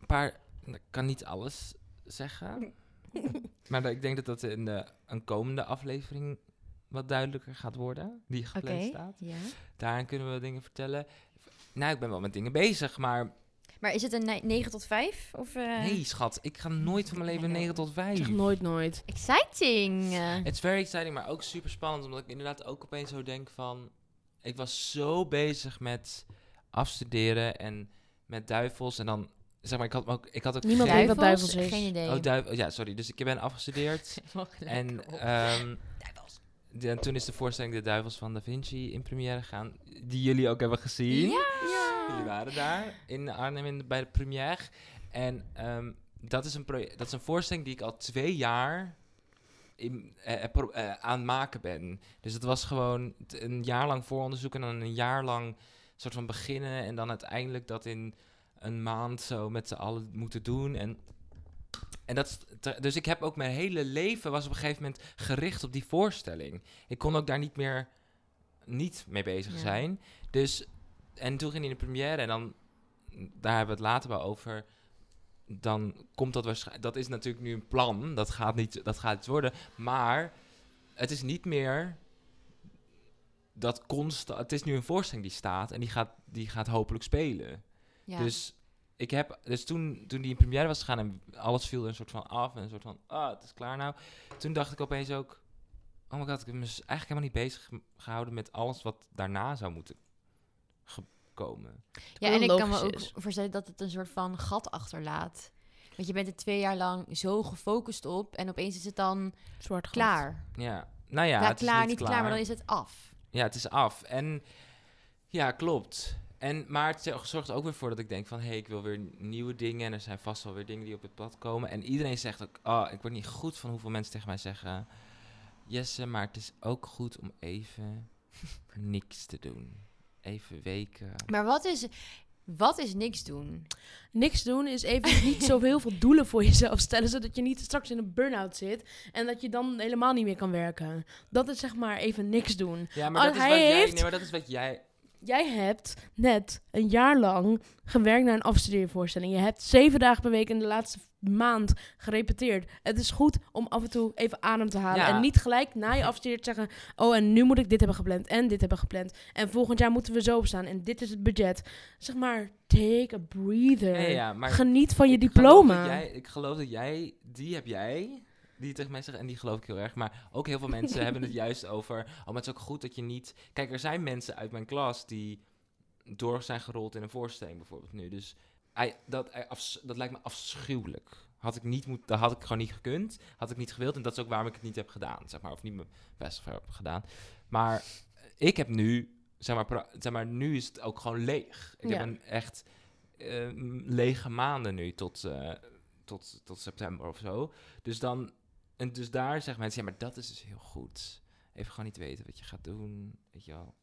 S1: een paar... Ik kan niet alles zeggen. maar ik denk dat dat in de, een komende aflevering wat duidelijker gaat worden. Die gepland staat.
S3: Ja.
S1: Daarin kunnen we dingen vertellen. Nou, ik ben wel met dingen bezig, maar...
S3: Maar is het een ne- 9 tot 5? Of, eh,
S1: Nee, schat. Ik ga nooit van mijn leven
S3: Nee.
S1: 9 tot 5.
S2: Zeg nooit, nooit.
S3: Exciting.
S1: Het is very exciting, maar ook super spannend. Omdat ik inderdaad ook opeens zo denk van... Ik was zo bezig met afstuderen en met duivels. En dan, zeg maar, ik had ook... Ik had ook
S2: Niemand
S1: geen-
S2: weet wat duivels is.
S3: Geen idee.
S1: Oh, duivel. Ja, sorry. Dus ik ben afgestudeerd. en ehm, de- en toen is de voorstelling De Duivels van Da Vinci in première gegaan. Die jullie ook hebben gezien. Jullie waren daar in Arnhem in bij de première. En ehm, dat, is een dat is een voorstelling die ik al twee jaar in, eh, eh, eh, aan het maken ben. Dus het was gewoon een jaar lang vooronderzoek en dan een jaar lang soort van beginnen. En dan uiteindelijk dat in een maand zo met z'n allen moeten doen. En, en dat, dus ik heb ook mijn hele leven was op een gegeven moment gericht op die voorstelling. Ik kon ook daar niet meer niet mee bezig
S3: Ja.
S1: zijn. Dus, en toen ging hij in de première en dan, daar hebben we het later wel over. Dan komt dat waarschijnlijk, dat is natuurlijk nu een plan, dat gaat niet, dat gaat iets worden. Maar het is niet meer dat constant, het is nu een voorstelling die staat en die gaat, die gaat hopelijk spelen.
S3: Ja.
S1: Dus ik heb, dus toen, toen die in première was gegaan en alles viel er een soort van af en een soort van, ah, het is klaar nou. Toen dacht ik opeens ook, oh my god, ik heb me eigenlijk helemaal niet bezig ge- gehouden met alles wat daarna zou moeten ge- komen.
S3: ja, en ik kan me ook voorstellen dat het een soort van gat achterlaat. Want je bent er twee jaar lang zo gefocust op en opeens is het dan
S2: Zwart gat.
S3: klaar.
S1: Ja, nou ja, het is
S3: klaar, niet klaar. maar dan is het af.
S1: Ja, het is af. En ja, klopt. En, maar het zo- zorgt ook weer voor dat ik denk van... hé, hey, ik wil weer nieuwe dingen... en er zijn vast wel weer dingen die op het pad komen. En iedereen zegt ook... oh, ik word niet goed van hoeveel mensen tegen mij zeggen... Jesse, maar het is ook goed om even niks te doen. Even weken.
S3: Maar wat is, wat is niks doen?
S2: Niks doen is even niet zo heel veel doelen voor jezelf stellen, zodat je niet straks in een burn-out zit en dat je dan helemaal niet meer kan werken. Dat is zeg maar even niks doen.
S1: Ja, maar dat is
S2: hij
S1: wat jij...
S2: heeft-
S1: Nee, maar dat is wat jij...
S2: Jij hebt net een jaar lang gewerkt naar een afstudeervoorstelling. Je hebt zeven dagen per week in de laatste maand gerepeteerd. Het is goed om af en toe even adem te halen.
S1: Ja.
S2: En niet gelijk na je afstudeert zeggen... oh, en nu moet ik dit hebben gepland en dit hebben gepland. En volgend jaar moeten we zo staan en dit is het budget. Zeg maar, take a breather.
S1: Ja, ja, maar
S2: Geniet van je
S1: geloof
S2: diploma.
S1: jij- ik geloof dat jij... Die heb jij... Die tegen mij zeggen, en die geloof ik heel erg. Maar ook heel veel mensen hebben het juist over... Oh, maar het is ook goed dat je niet... Kijk, er zijn mensen uit mijn klas die door zijn gerold in een voorstelling bijvoorbeeld nu. Dus dat, dat lijkt me afschuwelijk. Had ik niet moet, dat had ik gewoon niet gekund. Had ik niet gewild. En dat is ook waarom ik het niet heb gedaan. Zeg maar, of niet mijn best heb gedaan. Maar ik heb nu... Zeg maar, zeg maar, nu is het ook gewoon leeg. Ik
S2: Ja.
S1: heb een echt eh, lege maanden nu tot, eh, tot, tot september of zo. Dus dan... En dus daar zeggen mensen, ja, maar dat is dus heel goed. Even gewoon niet weten wat je gaat doen. Weet je wel.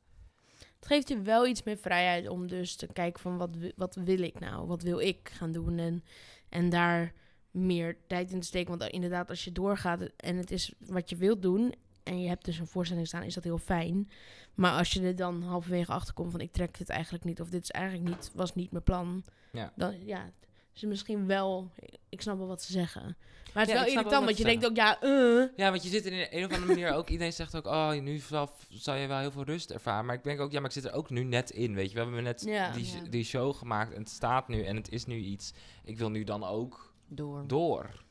S2: Het geeft je wel iets meer vrijheid om dus te kijken van wat, wat wil ik nou? Wat wil ik gaan doen? En, en daar meer tijd in te steken. Want inderdaad, als je doorgaat en het is wat je wilt doen... en je hebt dus een voorstelling staan, is dat heel fijn. Maar als je er dan halverwege achter komt van... ik trek dit eigenlijk niet of dit is eigenlijk niet, was niet mijn plan...
S1: Ja.
S2: dan ja, ze misschien wel... Ik snap wel wat ze zeggen. Maar het
S1: Ja,
S2: is
S1: ik
S2: wel irritant, want je denkt ook, ja, eh.
S1: Ja, want je zit in een, een of andere manier ook... Iedereen zegt ook, oh, nu zal je wel heel veel rust ervaren. Maar ik denk ook, ja, maar ik zit er ook nu net in, weet je. We hebben net
S2: Ja.
S1: die,
S3: Ja.
S1: die show gemaakt en het staat nu en het is nu iets. Ik wil nu dan ook
S3: Door.
S1: door.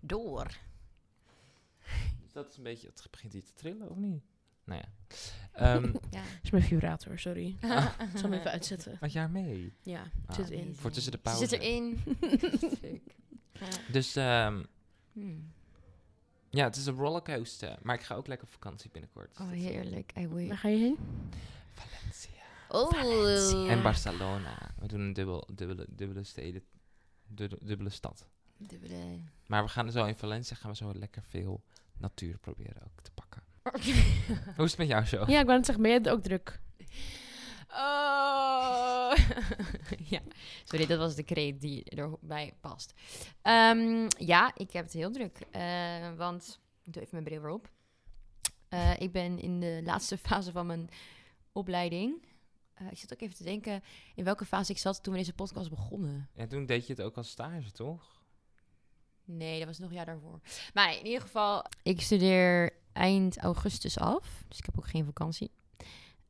S3: Door.
S1: Dus dat is een beetje... Het begint hier te trillen, of niet? Nou ja. Ehm
S3: Ja.
S2: is mijn vibrator, sorry. Ik zal hem even uitzetten.
S1: had je haar mee?
S2: Ja,
S1: Ah.
S2: zit erin.
S1: Voor tussen de
S3: Ze
S1: pauze.
S3: zit erin. Ja.
S1: Dus ehm,
S3: Hmm.
S1: ja, het is een rollercoaster. Maar ik ga ook lekker op vakantie binnenkort.
S3: Oh, heerlijk. I wish.
S2: Waar ga je heen?
S1: Valencia.
S3: Oh.
S1: En Barcelona. We doen een dubbel, dubbele, dubbele steden. du- dubbele stad.
S3: Dubbele.
S1: Maar we gaan zo in Valencia gaan we zo lekker veel natuur proberen ook te pakken. Hoe is het met jou zo?
S2: Ja, ik wou net zeggen, ben jij ook druk?
S3: Oh. ja, sorry, dat was de kreet die erbij past. Ehm, ja, ik heb het heel druk. eh, want, ik doe even mijn bril weer op. Eh, ik ben in de laatste fase van mijn opleiding. Eh, ik zit ook even te denken in welke fase ik zat toen we deze podcast begonnen.
S1: En toen deed je het ook als stage, toch?
S3: Nee, dat was nog een jaar daarvoor. Maar in ieder geval, ik studeer eind augustus af. Dus ik heb ook geen vakantie.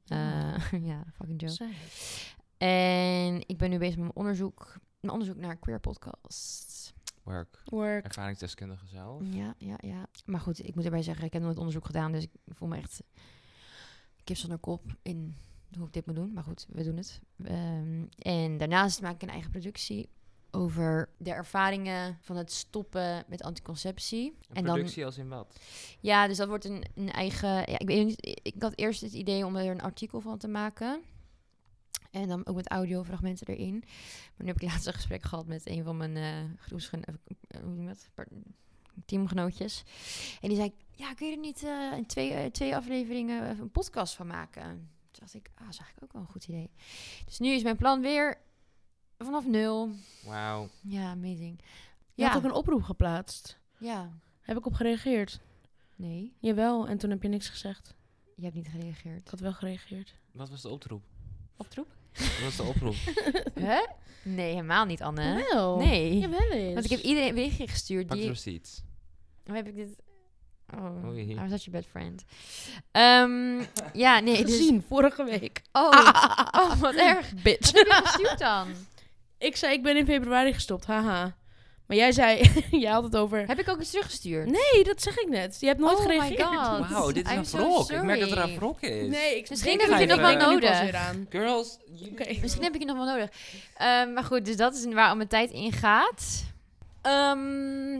S3: Eh, ja, fucking joke. En ik ben nu bezig met mijn onderzoek. Mijn onderzoek naar queer podcasts.
S1: Work.
S2: Work.
S1: Ervaringsdeskundige zelf.
S3: Ja, ja, ja. Maar goed, ik moet erbij zeggen, ik heb nooit onderzoek gedaan. Dus ik voel me echt kip zonder kop in hoe ik dit moet doen. Maar goed, we doen het. Ehm, en daarnaast maak ik een eigen productie over de ervaringen van het stoppen met anticonceptie.
S1: Een
S3: en dan
S1: productie als in wat?
S3: Ja, dus dat wordt een, een eigen. Ja, ik weet niet. Ik had eerst het idee om er een artikel van te maken. En dan ook met audiofragmenten erin. Maar nu heb ik laatst een gesprek gehad met een van mijn eh groepsgen-? Par- teamgenootjes. En die zei: Ja, kun je er niet eh, in twee, twee afleveringen een podcast van maken? Toen dacht ik: Ah, dat is eigenlijk ook wel een goed idee. Dus nu is mijn plan weer vanaf nul.
S1: Wauw.
S3: Ja, amazing.
S2: Je
S3: Ja,
S2: had ook een oproep geplaatst.
S3: ja.
S2: Heb ik op gereageerd?
S3: Nee,
S2: Jawel, en toen heb je niks gezegd.
S3: je hebt niet gereageerd.
S2: Ik had wel gereageerd.
S1: Wat was de oproep?
S3: Oproep?
S1: Wat was de oproep?
S3: Hè? Nee, helemaal niet, Anne.
S2: Wel.
S3: Nee.
S2: Jawel eens.
S3: Want ik heb iedereen een berichtje gestuurd
S1: Pak
S3: die... Hoe heb ik dit... Oh. I was such a bad friend. Ehm, ja, nee, dus...
S2: gezien vorige week.
S3: Oh, oh, wat erg.
S2: Bitch.
S3: Wat heb je gestuurd dan?
S2: Ik zei, ik ben in februari gestopt. Haha. Maar jij zei, jij had het over...
S3: Heb ik ook iets teruggestuurd?
S2: Nee, dat zeg ik net. Je hebt nooit
S3: Oh my
S2: gereageerd.
S3: God.
S1: Wauw, dit is
S3: I'm
S1: een
S3: so
S1: wrok. Ik merk dat er een wrok is.
S2: Nee, ik
S3: Misschien
S2: denk
S3: heb
S1: je
S2: dat
S1: nog wel
S2: ik er nu
S3: nodig.
S2: pas weer aan.
S1: Girls,
S2: Oké.
S3: Misschien heb ik je nog wel nodig. Ehm, maar goed, dus dat is waar al mijn tijd in gaat. Ehm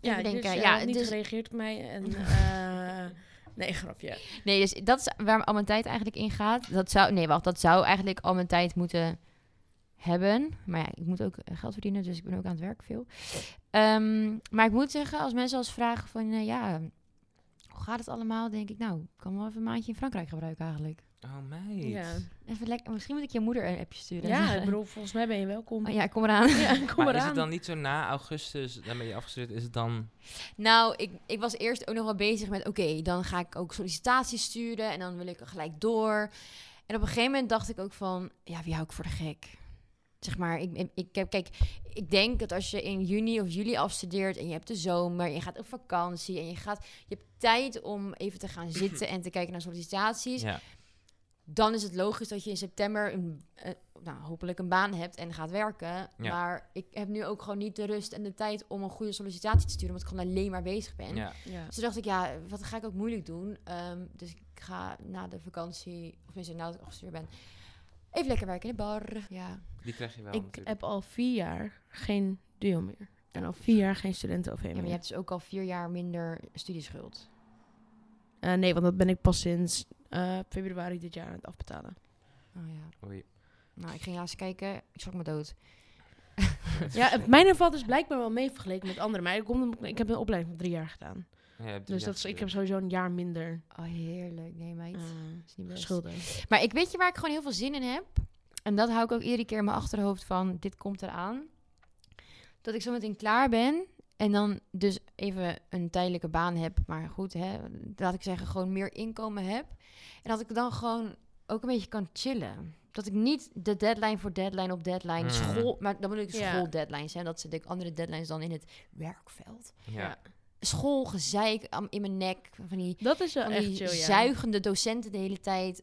S2: Ja,
S3: even denken.
S2: dus,
S3: ja,
S2: ja, niet
S3: dus,
S2: gereageerd op mij. En, eh, nee, grapje.
S3: nee, dus dat is waar al mijn tijd eigenlijk in gaat. Dat zou, nee, wacht, dat zou eigenlijk al mijn tijd moeten hebben. Maar ja, ik moet ook eh, geld verdienen, dus ik ben ook aan het werk veel. Ehm, maar ik moet zeggen, als mensen als vragen van, eh, ja, hoe gaat het allemaal? Denk ik, nou, ik kan wel even een maandje in Frankrijk gebruiken eigenlijk.
S1: Oh, meid.
S2: Ja,
S3: Even lekker, misschien moet ik je moeder een appje sturen.
S2: ja ik bedoel, volgens mij ben je welkom.
S3: Oh, ja, kom eraan.
S2: Ja, kom
S1: Maar
S2: maar
S1: is het dan niet zo na augustus, dan ben je afgestudeerd, is het dan...
S3: Nou, ik, ik was eerst ook nog wel bezig met... oké, dan ga ik ook sollicitaties sturen... en dan wil ik er gelijk door. En op een gegeven moment dacht ik ook van... ja, wie hou ik voor de gek? Zeg maar, ik, ik, ik heb... Kijk, ik denk dat als je in juni of juli afstudeert... en je hebt de zomer, je gaat op vakantie... en je, gaat, je hebt tijd om even te gaan zitten... en te kijken naar sollicitaties...
S1: Ja.
S3: dan is het logisch dat je in september... Een, eh, nou, hopelijk een baan hebt en gaat werken. Maar ik heb nu ook gewoon niet de rust en de tijd... om een goede sollicitatie te sturen... omdat ik gewoon alleen maar bezig ben.
S1: ja.
S2: Ja.
S3: Dus toen dacht ik, ja, wat ga ik ook moeilijk doen? Ehm, dus ik ga na de vakantie, of tenminste nadat ik afgestuurd ben, even lekker werken in de bar. Ja.
S1: Die krijg je wel
S2: Ik
S1: natuurlijk.
S2: heb al vier jaar geen duo meer. En al vier jaar geen studenten-OV
S3: ja,
S2: meer.
S3: maar je hebt dus ook al vier jaar minder studieschuld.
S2: Eh, nee, want dat ben ik pas sinds eh, februari dit jaar aan het afbetalen.
S3: Oh ja.
S1: Oei.
S3: Nou, ik ging laatst kijken, ik schrok me dood.
S2: Ja, mijn valt dus blijkbaar wel mee vergeleken met anderen. Maar ik, kom, ik heb een opleiding van drie jaar gedaan.
S1: Ja,
S2: Dus dat is, ik heb sowieso een jaar minder
S3: Oh, heerlijk. Nee, meid.
S2: eh,
S3: is niet best.
S2: schulden.
S3: Maar ik weet je waar ik gewoon heel veel zin in heb. En dat hou ik ook iedere keer in mijn achterhoofd van, dit komt eraan. Dat ik zo meteen klaar ben. En dan dus even een tijdelijke baan heb. Maar goed, hè, laat ik zeggen, gewoon meer inkomen heb. En dat ik dan gewoon ook een beetje kan chillen. Dat ik niet de deadline voor deadline op deadline
S1: Mm.
S3: school... Maar dan bedoel ik
S2: Ja.
S3: schooldeadlines. Hè, dat ze de andere deadlines dan in het werkveld.
S1: Ja.
S3: Schoolgezeik in mijn nek. Van die,
S2: Dat is wel
S3: van
S2: echt
S3: die
S2: chill, ja.
S3: zuigende docenten de hele tijd.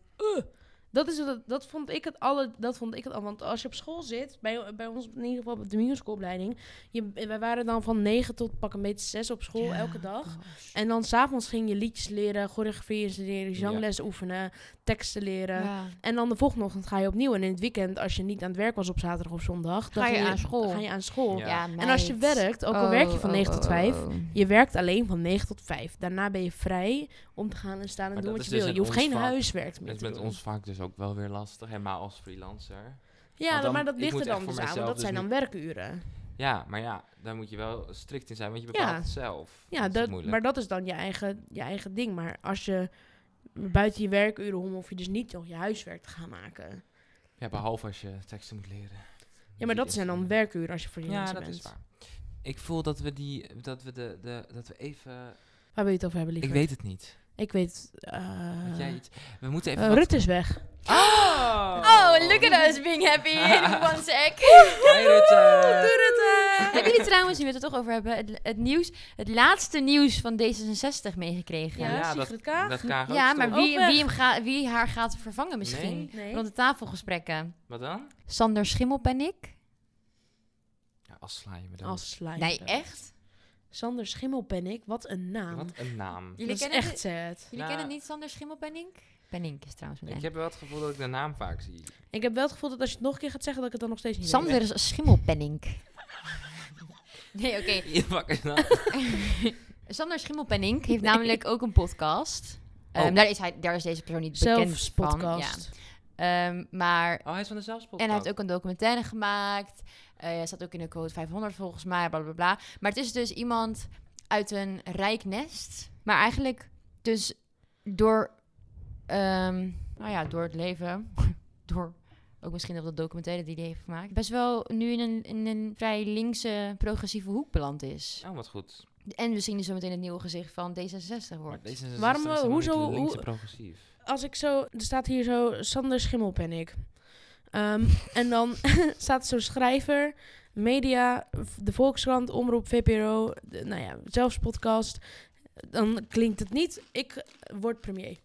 S2: Dat, is het, dat vond ik het alle. Dat vond ik het al. Want als je op school zit, bij, bij ons in ieder geval op de musicalopleiding. Je, wij waren dan van 9 tot pak een beetje 6 op school
S3: Ja,
S2: elke dag.
S3: gosh.
S2: En dan s'avonds ging je liedjes leren, choreografie leren,
S1: Ja.
S2: zangles oefenen, teksten leren.
S3: Ja.
S2: En dan de volgende ochtend ga je opnieuw. En in het weekend, als je niet aan het werk was op zaterdag of zondag, dan
S3: Ga je aan school.
S2: Ga je aan school.
S1: Ja.
S3: Ja,
S2: En als je werkt, ook al werk je van
S3: Oh,
S2: 9
S3: oh,
S2: tot 5,
S3: oh, oh.
S2: je werkt alleen van 9 tot 5. Daarna ben je vrij om te gaan en staan en
S1: Maar
S2: doen wat
S1: is
S2: je
S1: dus
S2: wil. Je hoeft geen
S1: vak.
S2: huiswerk meer
S1: Dat is
S2: te
S1: met
S2: doen.
S1: ons vaak dus ook wel weer lastig, helemaal als freelancer.
S2: Ja,
S1: dan-
S2: maar dat ligt er dan dus aan, want dat
S1: dus
S2: zijn dan werkuren.
S1: Ja, maar ja, daar moet je wel strikt in zijn, want je
S2: Ja.
S1: bepaalt het zelf.
S2: Ja,
S1: dat is
S2: dat, maar dat is dan je eigen, je eigen ding. Maar als je buiten je werkuren om, hoef je dus niet nog je huiswerk te gaan maken.
S1: Ja, behalve als je teksten moet leren.
S2: Ja, maar dat zijn dan werkuren als je voor je
S1: Ja,
S2: mensen
S1: dat
S2: bent.
S1: is waar. Ik voel dat we die, dat we de, de, dat we even...
S2: Waar wil je het over hebben,
S1: Ik
S2: liever?
S1: weet het niet.
S2: Ik weet... eh
S1: jij iets? We moeten even
S2: eh,
S1: wat-
S2: Rutte is weg.
S1: Oh!
S3: Oh, look at us being happy in one sec.
S1: Hey Rutte!
S3: Hebben jullie trouwens, nu we het er toch over hebben, het, het nieuws, het laatste nieuws van D66 meegekregen?
S2: Ja,
S1: Ja, dat-
S2: Sigrid Kaag?
S1: Dat Kaag
S3: Ja, maar wie, wie, hem ga, wie haar gaat vervangen misschien?
S1: Nee.
S2: Nee.
S3: Rond de tafelgesprekken.
S1: Wat dan?
S3: Sander Schimmelpennik?
S1: Ja, als sla je me dan.
S2: Als slijm.
S3: Nee, echt?
S2: Sander Schimmelpennik, wat een naam.
S1: Wat een naam.
S3: Jullie
S2: dat is
S3: kennen
S2: echt
S3: het-
S2: sad.
S3: Jullie
S1: Ja.
S3: kennen niet Sander Schimmelpennik? Penink is trouwens
S1: Ik heb wel het gevoel dat ik de naam vaak zie.
S2: Ik heb wel het gevoel dat als je het nog een keer gaat zeggen, dat ik het dan nog steeds niet weet.
S3: Sander Schimmelpenning. nee, oké.
S1: Je pakken dan.
S3: Sander Schimmelpenning heeft namelijk ook een podcast. Ehm,
S1: Oh.
S3: daar, is hij, daar is deze persoon niet bekend
S2: Zelfs
S3: van.
S2: podcast.
S3: Ja. Ehm, maar
S1: Oh, hij is van de zelfspot.
S3: En hij heeft ook een documentaire gemaakt. Eh, hij staat ook in de code 500 volgens mij, bla bla bla. Maar het is dus iemand uit een rijk nest. Maar eigenlijk dus door, ehm, nou ja, door het leven, door ook misschien op dat documentaire die hij heeft gemaakt, best wel nu in een, in een vrij linkse, progressieve hoek beland is.
S1: Oh, wat goed.
S3: En we zien dus zometeen het nieuwe gezicht van D66
S1: Maar
S3: wordt.
S1: deze is
S2: Waarom,
S1: is
S2: eh, hoezo- hoe-
S1: progressief.
S2: Als ik zo... Er staat hier zo Sander Schimmelpennik. Ehm en dan staat zo'n schrijver, media, de Volkskrant, Omroep, VPRO, de, nou ja, zelfs podcast. Dan klinkt het niet, ik word premier.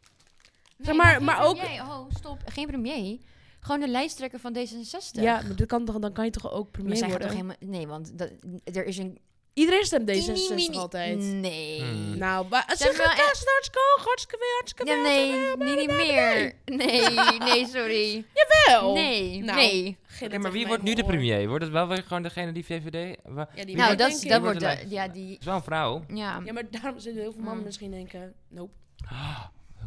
S3: Nee,
S2: maar-
S3: geen
S2: maar ook-.
S3: Oh, stop. Geen premier. Gewoon de lijsttrekker van D66.
S2: Ja, maar dat kan toch, dan kan je toch ook
S3: Maar
S2: premier
S3: zij gaat
S2: worden?
S3: toch helemaal... Nee, want dat, er is een...
S2: Iedereen stemt
S3: mini-
S2: D66
S3: mini-
S2: altijd.
S3: Nee.
S1: Hmm.
S2: Nou, maar
S3: Zijn
S2: zeg
S3: wel
S2: het eens, hartstikke hoog, hartstikke veel, hartstikke
S3: Ja, nee,
S2: hartstikke
S3: niet, meer. Nee, nee, sorry.
S2: Jawel.
S3: Nee,
S2: Nou,
S3: nee.
S1: Maar wie wordt nu de premier? Wordt het wel weer gewoon degene die VVD... Wa-
S2: Ja, die
S3: Nou,
S2: wordt,
S3: dat, dat wordt... de-
S1: de
S3: ja, die...
S1: is wel een vrouw.
S3: Ja.
S2: Ja, maar daarom zullen heel veel mannen
S3: Hmm.
S2: misschien denken, nope.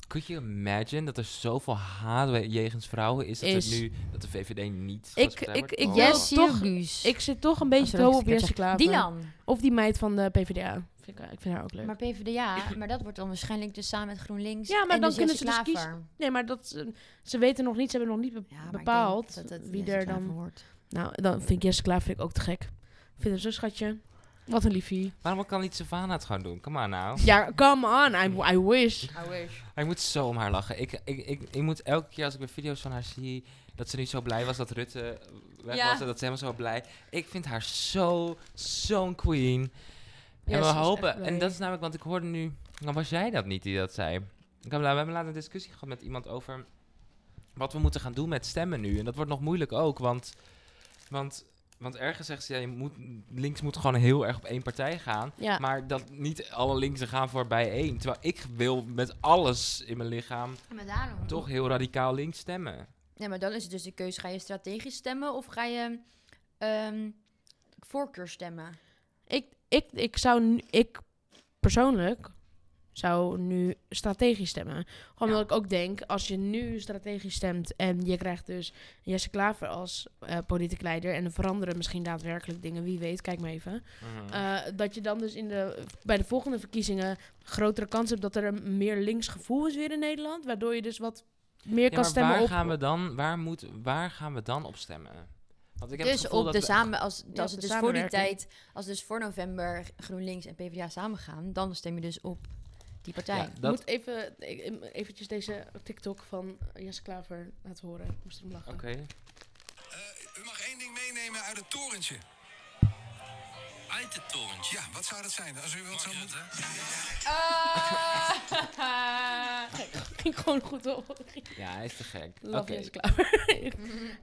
S1: Could you imagine dat er zoveel haat jegens vrouwen is dat,
S2: Is.
S1: het nu, dat de VVD niet
S2: Ik- ik-
S1: wordt?
S2: ik-
S1: Oh.
S3: Yes,
S2: toch-. Ik zit toch een beetje
S3: Oh,
S2: hopen op Jesse Klaver.
S3: Dylan.
S2: Of die meid van de PvdA. Vind ik, ik vind haar ook leuk.
S3: Maar PvdA, maar dat wordt dan waarschijnlijk dus samen met GroenLinks
S2: Ja, maar
S3: en
S2: dan
S3: dus
S2: kunnen
S3: Jesse
S2: ze dus
S3: Klaver.
S2: nee, maar dat, ze- ze weten nog niet, ze hebben nog niet be-
S3: Ja,
S2: bepaald
S3: dat
S2: wie
S3: Jesse
S2: er dan...
S3: wordt.
S2: Nou, dan vind ik Jesse Klaver vind ik ook te gek. Ik vind hem zo schatje. Wat een liefie.
S1: Waarom kan niet Savannah het gewoon doen? Come on nou.
S2: Ja, come on, I, I wish.
S3: I wish.
S1: Ik moet zo om haar lachen. Ik, ik, ik, ik moet elke keer als ik weer video's van haar zie... dat ze nu zo blij was dat Rutte weg
S3: Ja.
S1: was... en dat ze helemaal zo blij... Ik vind haar zo, zo'n queen.
S2: Ja,
S1: en we hopen... En dat is namelijk... Want ik hoorde nu... Nou, was jij dat niet die dat zei? Ik heb, we hebben laatst een discussie gehad met iemand over... wat we moeten gaan doen met stemmen nu. En dat wordt nog moeilijk ook, want... want want ergens zegt ze, ja, je moet, links moet gewoon heel erg op één partij gaan.
S2: Ja.
S1: Maar dat niet alle linksen gaan voor bij één. Terwijl ik wil met alles in mijn lichaam toch heel radicaal links stemmen.
S3: Ja, maar dan is het dus de keuze. Ga je strategisch stemmen of ga je ehm voorkeur stemmen?
S2: Ik, ik, ik zou ik persoonlijk zou nu strategisch stemmen. Gewoon omdat ik ook denk, als je nu strategisch stemt en je krijgt dus Jesse Klaver als eh politiek leider en er veranderen misschien daadwerkelijk dingen, wie weet, kijk maar even.
S1: Mhm.
S2: Eh, dat je dan dus in de, bij de volgende verkiezingen grotere kans hebt dat er een meer links gevoel is weer in Nederland, waardoor je dus wat meer
S1: ja,
S2: kan
S1: maar
S2: stemmen
S1: waar
S2: op...
S1: gaan we dan, waar, moet, waar gaan we dan op stemmen? Want ik heb het
S3: Dus op de samen, als,
S2: Ja,
S3: als het dus voor die tijd, als dus voor november GroenLinks en PvdA samen gaan, dan stem je dus op die partij.
S1: Ja,
S2: Ik
S1: dat,
S2: moet even, ik- eventjes deze TikTok van Jesse Klaver laten horen. Ik moest erom lachen.
S1: Oké.
S4: Eh, u mag één ding meenemen uit het torentje.
S5: Uit het torentje.
S4: Ja, wat zou dat zijn? Als u zou
S5: Mark
S4: moeten...
S5: Rutte.
S2: Ging gewoon goed op.
S1: Ja, hij is te gek.
S2: Love. Jesse.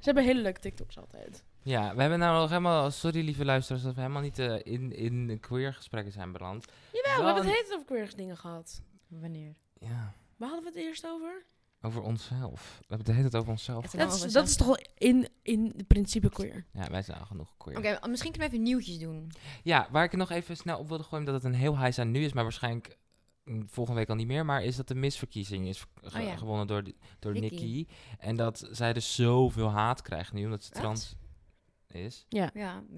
S2: Ze hebben hele leuke TikToks altijd.
S1: Ja, we hebben nou nog helemaal... Sorry, lieve luisteraars, dat we helemaal niet eh, in, in queer gesprekken zijn beland.
S2: Jawel, we hebben het hele over queer dingen gehad.
S3: Wanneer?
S1: Ja,
S2: Waar hadden we het eerst over?
S1: over onszelf. We hebben het hele tijd over onszelf.
S2: Dat is,
S3: over
S2: dat is toch wel in, in principe queer.
S1: Ja, wij zijn al genoeg queer.
S3: Oké, misschien kunnen we even nieuwtjes doen.
S1: Ja, waar ik nog even snel op wilde gooien, dat het een heel high aan nu is, maar waarschijnlijk volgende week al niet meer, maar is dat de misverkiezing is ge-
S3: Oh ja.
S1: gewonnen door, die- door
S3: Nikki.
S1: Nikki. En dat zij dus zoveel haat krijgt nu, omdat ze
S3: Echt?
S1: trans is.
S3: Ja,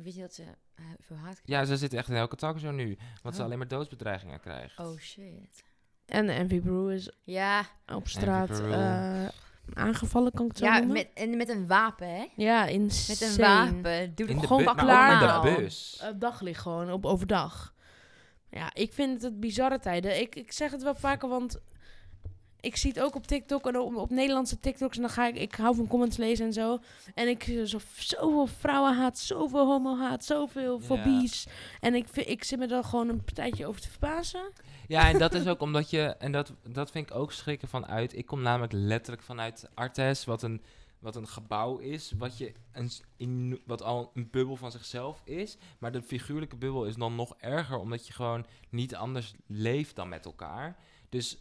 S3: weet je dat ze eh, veel haat
S1: Ja, ze zit echt in elke talkshow nu, want ze
S3: Oh.
S1: alleen maar doodsbedreigingen krijgt.
S3: Oh shit.
S2: En de Envy Brew is
S3: Ja,
S2: op straat eh, aangevallen, kan ik het zo
S3: ja
S2: noemen?
S3: met, en met een wapen, hè?
S2: Ja,
S3: Met
S2: insane.
S3: een wapen. Doe
S1: in
S3: gewoon klaar.
S1: ook in de bus.
S2: Uh, daglicht gewoon, op overdag. Ja, ik vind het bizarre tijden. Ik, ik zeg het wel vaker, want ik zie het ook op TikTok en op, op Nederlandse TikToks. En dan ga ik, ik hou van comments lezen en zo. En ik zie zo, zoveel vrouwenhaat, zoveel homohaat, zoveel
S1: Ja.
S2: fobies. En ik, vind- ik zit me er gewoon een partijtje over te verbazen.
S1: Ja, en dat is ook omdat je, en dat, dat vind ik ook schrikken vanuit. Ik kom namelijk letterlijk vanuit Artes, wat een, wat een gebouw is, wat, je een, in, wat al een bubbel van zichzelf is. Maar de figuurlijke bubbel is dan nog erger, omdat je gewoon niet anders leeft dan met elkaar. Dus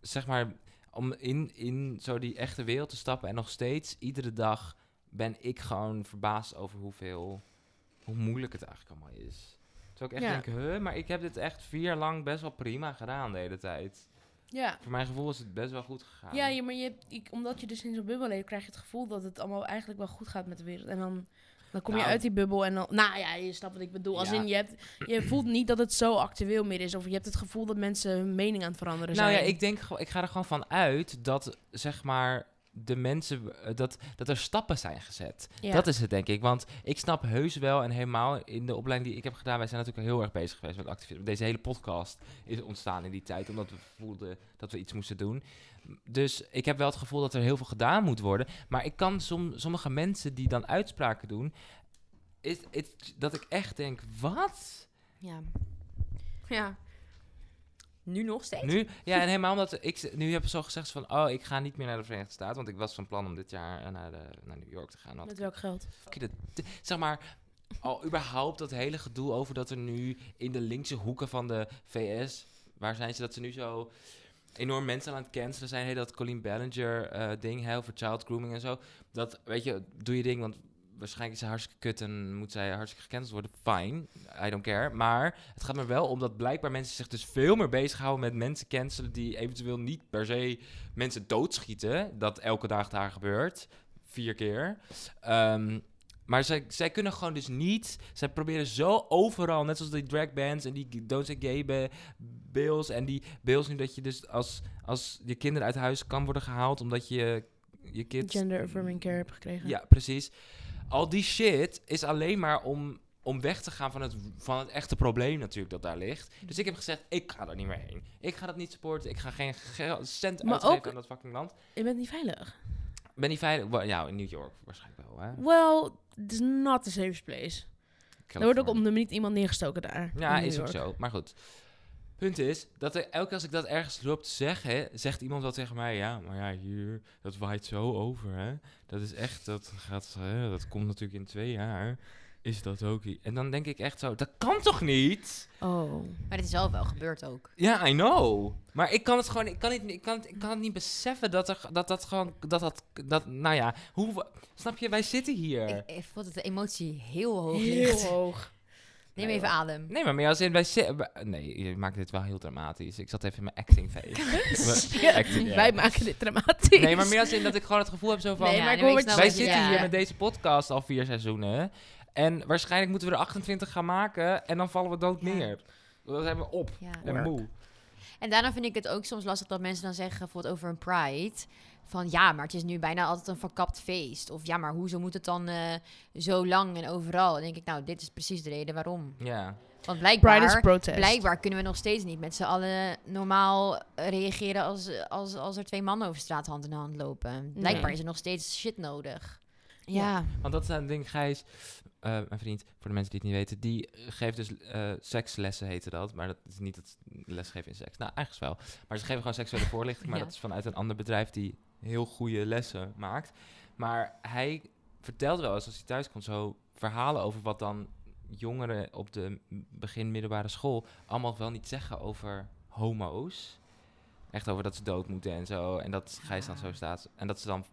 S1: zeg maar, om in, in zo die echte wereld te stappen en nog steeds, iedere dag ben ik gewoon verbaasd over hoeveel, hoe moeilijk het eigenlijk allemaal is. Terwijl ik echt
S2: Ja.
S1: denk, huh, maar ik heb dit echt vier jaar lang best wel prima gedaan de hele tijd.
S2: Ja.
S1: Voor mijn gevoel is het best wel goed gegaan.
S2: Ja, maar je, ik, omdat je dus in zo'n bubbel leeft, krijg je het gevoel dat het allemaal eigenlijk wel goed gaat met de wereld. En dan, dan kom je
S1: Nou.
S2: uit die bubbel en dan... Nou ja, je snapt wat ik bedoel. Als in, je, hebt, je voelt niet dat het zo actueel meer is. Of je hebt het gevoel dat mensen hun mening aan het veranderen
S1: nou
S2: zijn.
S1: ja, ik denk, ik ga er gewoon van uit dat, zeg maar, de mensen, eh, dat, dat er stappen zijn gezet.
S2: Ja.
S1: Dat is het, denk ik. Want ik snap heus wel, en helemaal in de opleiding die ik heb gedaan, wij zijn natuurlijk heel erg bezig geweest met activisme. Deze hele podcast is ontstaan in die tijd, omdat we voelden dat we iets moesten doen. Dus ik heb wel het gevoel dat er heel veel gedaan moet worden. Maar ik kan som, sommige mensen die dan uitspraken doen, is, is, dat ik echt denk, wat?
S3: Ja. Ja. Nu nog steeds?
S1: Nu? Ja, en helemaal omdat ik nu heb zo gezegd van, oh, ik ga niet meer naar de Verenigde Staten, want ik was van plan om dit jaar eh, naar, de, naar New York te gaan.
S2: Met welk geld?
S1: Fuck je dat- zeg maar, al überhaupt dat hele gedoe over dat er nu in de linkse hoeken van de VS, waar zijn ze dat ze nu zo enorm mensen aan het cancelen zijn, hey, dat Colleen Ballinger eh, ding, hè, over child grooming en zo. Dat, weet je, doe je ding, want waarschijnlijk is ze hartstikke kut en moet zij hartstikke gecanceld worden. Fine, I don't care. Maar het gaat me wel om dat blijkbaar mensen zich dus veel meer bezighouden met mensen cancelen die eventueel niet per se mensen doodschieten. Dat elke dag daar gebeurt. Vier keer. Ehm, maar zij, zij kunnen gewoon dus niet. Zij proberen zo overal, net zoals die drag bands en die Don't Say Gay bills. En die bills nu dat je dus als, als je kinderen uit huis kan worden gehaald omdat je je kids...
S2: Gender affirming care heb gekregen.
S1: Ja, precies. Al die shit is alleen maar om, om weg te gaan van het, van het echte probleem natuurlijk dat daar ligt. Dus ik heb gezegd, ik ga daar niet meer heen. Ik ga dat niet supporten. Ik ga geen cent
S2: Maar
S1: uitgeven
S2: ook-
S1: aan dat fucking land.
S2: Je bent niet veilig.
S1: Ben niet veilig? Wel, Ja, in New York waarschijnlijk wel, hè?
S2: Well, it is not a safe place. Er wordt ook om de minuut iemand neergestoken daar.
S1: Ja, is ook zo. Maar goed. Punt is, dat er, elke keer als ik dat ergens loop te zeggen, zegt iemand wel tegen mij, ja, maar ja, hier, dat waait zo over, hè. Dat is echt, dat gaat, hè, dat komt natuurlijk in twee jaar, is dat ook. i- En dan denk ik echt zo, dat kan toch niet?
S2: Oh.
S3: Maar dit is wel wel gebeurd ook.
S1: Ja, I know. Maar ik kan het gewoon, ik kan, niet, ik kan, het, ik kan het niet beseffen dat er, dat dat gewoon, dat dat, dat, nou ja, hoe, snap je, wij zitten hier.
S3: Ik, ik vond dat de emotie heel hoog
S2: Heel
S3: ligt.
S2: hoog.
S3: Neem
S1: Nee,
S3: even
S1: hoor.
S3: adem.
S1: Nee, maar meer als in, wij- Nee, je maakt dit wel heel dramatisch. Ik zat even in mijn acting phase.
S2: Ja,
S1: Acting, ja.
S2: Wij maken dit dramatisch.
S1: Nee, maar meer als in dat ik gewoon het gevoel heb zo van...
S2: Nee,
S3: Ja,
S2: maar ik
S1: wij zitten
S3: ja.
S1: hier met deze podcast al vier seizoenen. En waarschijnlijk moeten we er 28 gaan maken. En dan vallen we dood
S3: Ja.
S1: neer. Dan zijn we op
S3: Ja.
S1: en
S2: Work.
S1: moe.
S3: En daarna vind ik het ook soms lastig dat mensen dan zeggen, bijvoorbeeld over een Pride, van ja, maar het is nu bijna altijd een verkapt feest. Of ja, maar hoezo moet het dan eh, zo lang en overal? Dan denk ik, nou, dit is precies de reden waarom.
S1: Ja.
S3: Want
S2: Pride is
S3: blijkbaar,
S2: protest.
S3: blijkbaar kunnen we nog steeds niet met z'n allen normaal eh, reageren als, als, als er twee mannen over straat hand in hand lopen. Blijkbaar
S1: Nee.
S3: is er nog steeds shit nodig.
S2: Ja.
S1: Want dat is een ding, Gijs, eh, mijn vriend, voor de mensen die het niet weten, die geeft dus eh, sekslessen, heette dat. Maar dat is niet het lesgeven in seks. Nou, eigenlijk wel. Maar ze geven gewoon seksuele voorlichting, maar
S3: Ja.
S1: dat is vanuit een ander bedrijf die heel goede lessen maakt. Maar hij vertelt wel eens als hij thuis komt zo verhalen over wat dan jongeren op de begin middelbare school allemaal wel niet zeggen over homo's. Echt over dat ze dood moeten en zo. En dat Gijs dan zo staat. En dat ze dan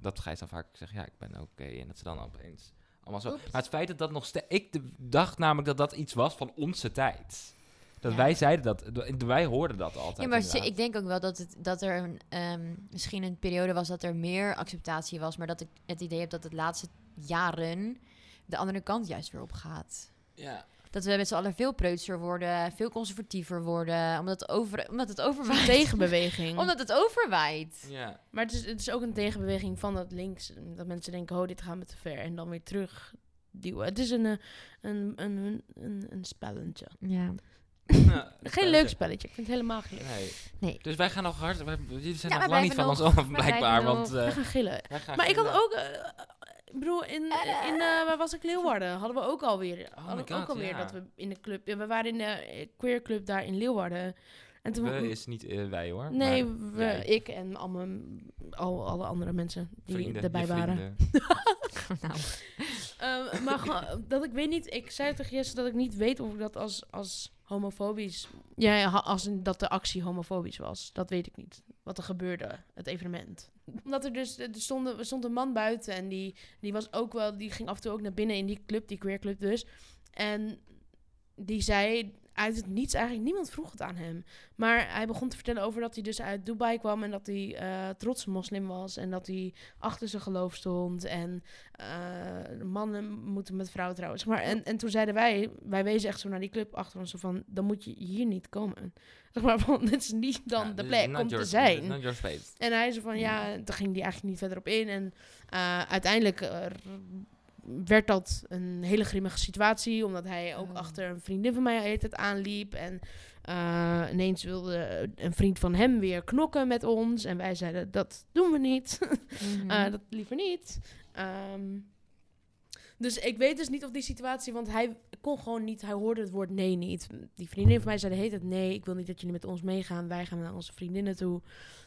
S1: dat Gijs dan vaak zegt, ja, ik ben oké. En dat ze dan opeens allemaal zo...
S3: Oeps.
S1: Maar het feit dat dat nog steeds... Ik dacht namelijk dat dat iets was van onze tijd. Dat
S3: Ja.
S1: wij zeiden dat. Wij hoorden dat altijd.
S3: Ja, maar
S1: inderdaad.
S3: ik denk ook wel dat, het, dat er een, ehm, misschien een periode was dat er meer acceptatie was, maar dat ik het idee heb dat het laatste jaren de andere kant juist weer op gaat.
S1: Ja.
S3: Dat we met z'n allen veel preutser worden, veel conservatiever worden, omdat het, over, omdat het overwaait.
S2: Tegenbeweging.
S3: omdat het overwaait.
S1: Ja.
S2: Maar het is, het is ook een tegenbeweging van dat links. Dat mensen denken, oh, dit gaat me te ver. En dan weer terug duwen. Het is een, eh, een, een, een, een, een spelletje.
S3: Ja.
S2: Geen leuk spelletje. Ik vind het helemaal geen leuk.
S1: Nee.
S3: Nee.
S1: Dus wij gaan nog hard... wij- Jullie zijn
S3: Ja,
S1: nog
S3: wij
S1: lang niet van ons af,
S3: wij
S1: blijkbaar. Want...
S2: We
S1: eh,
S2: gaan gillen.
S1: wij gaan
S2: Maar ik had ook... eh, ik bedoel, in, in eh, waar was ik? Leeuwarden. Hadden we ook alweer.
S1: Oh
S2: hadden we ook alweer
S1: ja.
S2: dat we in de club... ja, we waren in de eh, queer club daar in Leeuwarden. En toen...
S1: We is niet eh, wij hoor.
S2: Nee,
S1: maar
S2: we,
S1: jij.
S2: ik en al mijn, al, alle andere mensen die
S1: Vrienden,
S2: erbij waren.
S3: nou,
S2: Ehm, maar dat ik weet niet, ik zei tegen Jesse dat ik niet weet of ik dat als, als homofobisch, ja, als in dat de actie homofobisch was. Dat weet ik niet. Wat er gebeurde, het evenement. Omdat er dus, er stond, er stond een man buiten en die, die was ook wel, die ging af en toe ook naar binnen in die club, die queer club dus. En die zei uit het niets eigenlijk, niemand vroeg het aan hem. Maar hij begon te vertellen over dat hij dus uit Dubai kwam en dat hij eh trotse moslim was en dat hij achter zijn geloof stond en eh, mannen moeten met vrouwen trouwen. Zeg maar. en, en toen zeiden wij, wij wezen echt zo naar die club achter ons, zo van, dan moet je hier niet komen. Zeg maar, want dit is niet dan
S1: Ja,
S2: de
S1: is
S2: plek om te zijn. En hij zei van, ja, toen ging die eigenlijk niet verder op in. En eh, uiteindelijk werd dat een hele grimmige situatie, omdat hij ook
S3: Oh.
S2: achter een vriendin van mij heet het aanliep. En eh, ineens wilde een vriend van hem weer knokken met ons. En wij zeiden, dat doen we niet.
S3: mhm.
S2: Eh, dat liever niet. Ehm, dus ik weet dus niet of die situatie, want hij kon gewoon niet, hij hoorde het woord nee niet. Die vriendin van mij zei, heet het nee, ik wil niet dat jullie met ons meegaan. Wij gaan naar onze vriendinnen toe.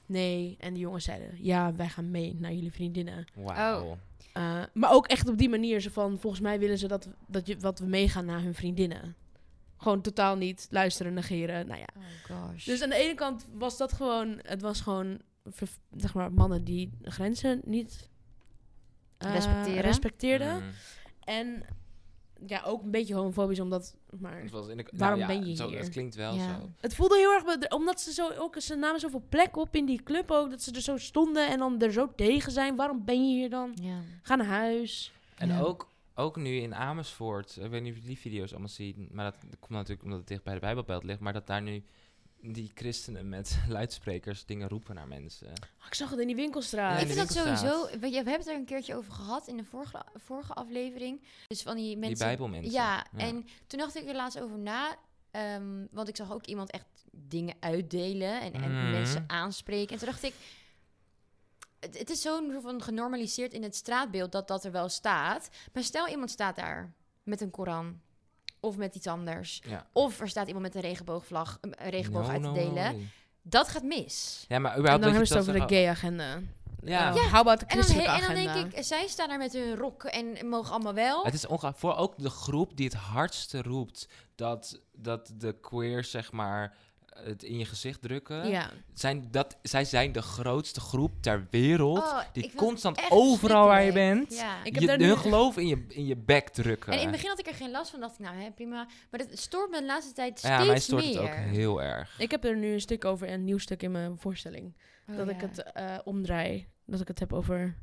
S2: Nee. En de jongens zeiden, ja, wij gaan mee naar jullie vriendinnen.
S1: Wauw.
S2: Eh, maar ook echt op die manier, zo van, volgens mij willen ze dat, dat, je, dat we meegaan naar hun vriendinnen. Gewoon totaal niet luisteren, negeren, nou ja.
S3: oh gosh.
S2: Dus aan de ene kant was dat gewoon, het was gewoon, zeg maar, mannen die grenzen niet
S3: Respecteren.
S2: respecteerden.
S1: Mm.
S2: En ja, ook een beetje homofobisch, omdat, maar
S1: Het was in de-
S2: Waarom
S1: nou ja,
S2: ben je
S1: zo,
S2: hier?
S1: Het klinkt wel
S3: Ja.
S1: zo.
S2: het voelde heel erg, omdat ze zo, ook, ze namen zoveel plek op in die club ook, dat ze er zo stonden en dan er zo tegen zijn. Waarom ben je hier dan?
S3: ja.
S2: Ga naar huis.
S1: En
S3: Ja.
S1: ook, ook nu in Amersfoort, ik weet niet of je die video's allemaal zien, maar dat komt natuurlijk omdat het dicht bij de Bijbelbelt ligt, maar dat daar nu die christenen met luidsprekers dingen roepen naar mensen.
S2: Oh, ik zag het in die winkelstraat.
S1: Ja,
S3: ik vind dat sowieso. We, we hebben het er een keertje over gehad in de vorige, vorige aflevering. Dus van die mensen.
S1: die Bijbelmensen.
S3: Ja, en toen dacht ik er laatst over na. ehm, want ik zag ook iemand echt dingen uitdelen en, en
S1: Mhm.
S3: mensen aanspreken. En toen dacht ik. Het, het is zo'n soort van genormaliseerd in het straatbeeld dat dat er wel staat. Maar stel iemand staat daar met een Koran. Of met iets anders.
S1: Ja.
S3: Of er staat iemand met een regenboogvlag, een regenboog
S1: No,
S3: uit te
S1: no,
S3: delen.
S1: no.
S3: Dat gaat mis.
S1: Ja, maar
S2: En
S1: überhaupt
S2: dan
S1: dat
S2: hebben ze het over de
S1: zeggen-
S2: gay-agenda.
S1: Ja.
S3: Ja,
S2: How about de
S3: En dan,
S2: christelijke
S3: en dan
S2: agenda?
S3: denk ik, zij staan daar met hun rok en mogen allemaal wel.
S1: Het is ongeacht voor ook de groep die het hardste roept dat, dat de queers, zeg maar, het in je gezicht drukken.
S2: ja.
S1: Zijn dat, zij zijn de grootste groep ter wereld
S3: Oh,
S1: die constant overal waar je bent,
S3: Ja.
S2: Ik heb
S1: je, hun
S2: nu-
S1: geloof in je, in je bek drukken.
S3: En in het begin had ik er geen last van. dacht ik, nou hè, prima. Maar het stoort me de laatste tijd steeds
S1: ja, mij stoort
S3: meer.
S1: het ook heel erg.
S2: Ik heb er nu een stuk over, een nieuw stuk in mijn voorstelling.
S3: Oh,
S2: dat ik het eh, omdraai. Dat ik het heb over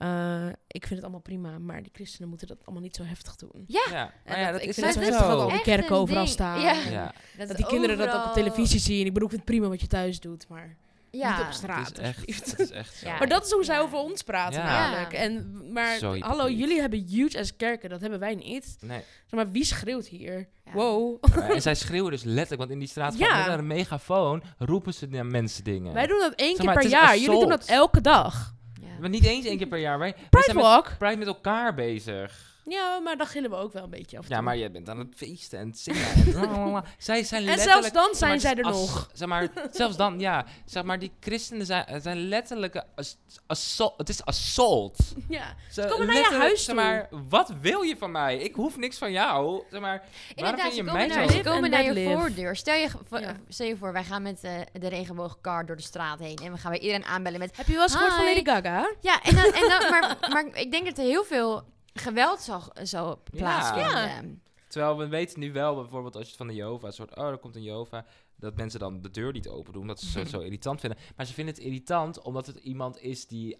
S2: Eh, ik vind het allemaal prima, maar die christenen moeten dat allemaal niet zo heftig doen.
S3: Ja,
S1: Ja, maar ja,
S2: dat-
S1: dat
S2: ik
S1: is
S2: vind het zo heftig dat al die kerken
S3: een
S2: overal
S3: ding.
S2: staan.
S3: Ja.
S1: Ja,
S2: Dat die kinderen dat ook op televisie zien. Ik bedoel, ik vind het prima wat je thuis doet, maar
S3: Ja.
S2: niet op straat.
S1: het is echt, het is echt zo.
S3: Ja.
S2: Maar dat is hoe zij
S3: Ja.
S2: over ons praten
S1: Ja.
S2: namelijk. En, maar
S1: Zo
S2: hallo, jullie hebben huge as kerken, dat hebben wij niet.
S1: Nee.
S2: Zeg maar wie schreeuwt hier?
S3: Ja.
S2: Wow.
S1: En zij schreeuwen dus letterlijk, want in die straat
S2: Ja.
S1: met een megafoon roepen ze naar mensen dingen.
S2: Wij doen dat één
S1: Zeg
S2: keer per jaar. Jullie doen dat elke dag.
S1: Maar niet eens één keer per jaar. Wij, wij
S2: Pride
S1: zijn met,
S2: Walk.
S1: Pride met elkaar bezig.
S2: Ja, maar dan gillen we ook wel een beetje af en
S1: Ja,
S2: toe.
S1: maar je bent aan het feesten en het zingen. En zij zijn
S2: En
S1: letterlijk...
S2: zelfs dan zijn zij er nog.
S1: Zeg maar, zelfs dan, ja. Zeg maar, die christenen zijn, zijn letterlijke ass- assault. Het is assault.
S2: Ja.
S1: Ze
S2: komen naar je
S1: letterlijk,
S2: huis
S1: Zeg
S2: toe.
S1: maar, wat wil je van mij? Ik hoef niks van jou. Zeg maar, waarom
S3: Inderdaad,
S1: vind
S3: ze
S1: je
S3: komen
S1: mij
S3: naar,
S1: zo...
S3: ze komen
S2: and
S3: naar je
S2: live.
S3: voordeur. Stel je, v-
S2: Ja.
S3: stel je voor, wij gaan met eh, de regenboogkar door de straat heen. En we gaan bij iedereen aanbellen met...
S2: Heb je wel eens gehoord van
S3: Hi.
S2: Lady Gaga?
S3: Ja, en dan, en dan, maar, maar ik denk dat er heel veel geweld zal, zal plaatsvinden.
S1: Terwijl we weten nu wel, bijvoorbeeld als je het van de Jova soort, oh, er komt een Jova, dat mensen dan de deur niet open doen, omdat ze het zo irritant vinden. Maar ze vinden het irritant omdat het iemand is die,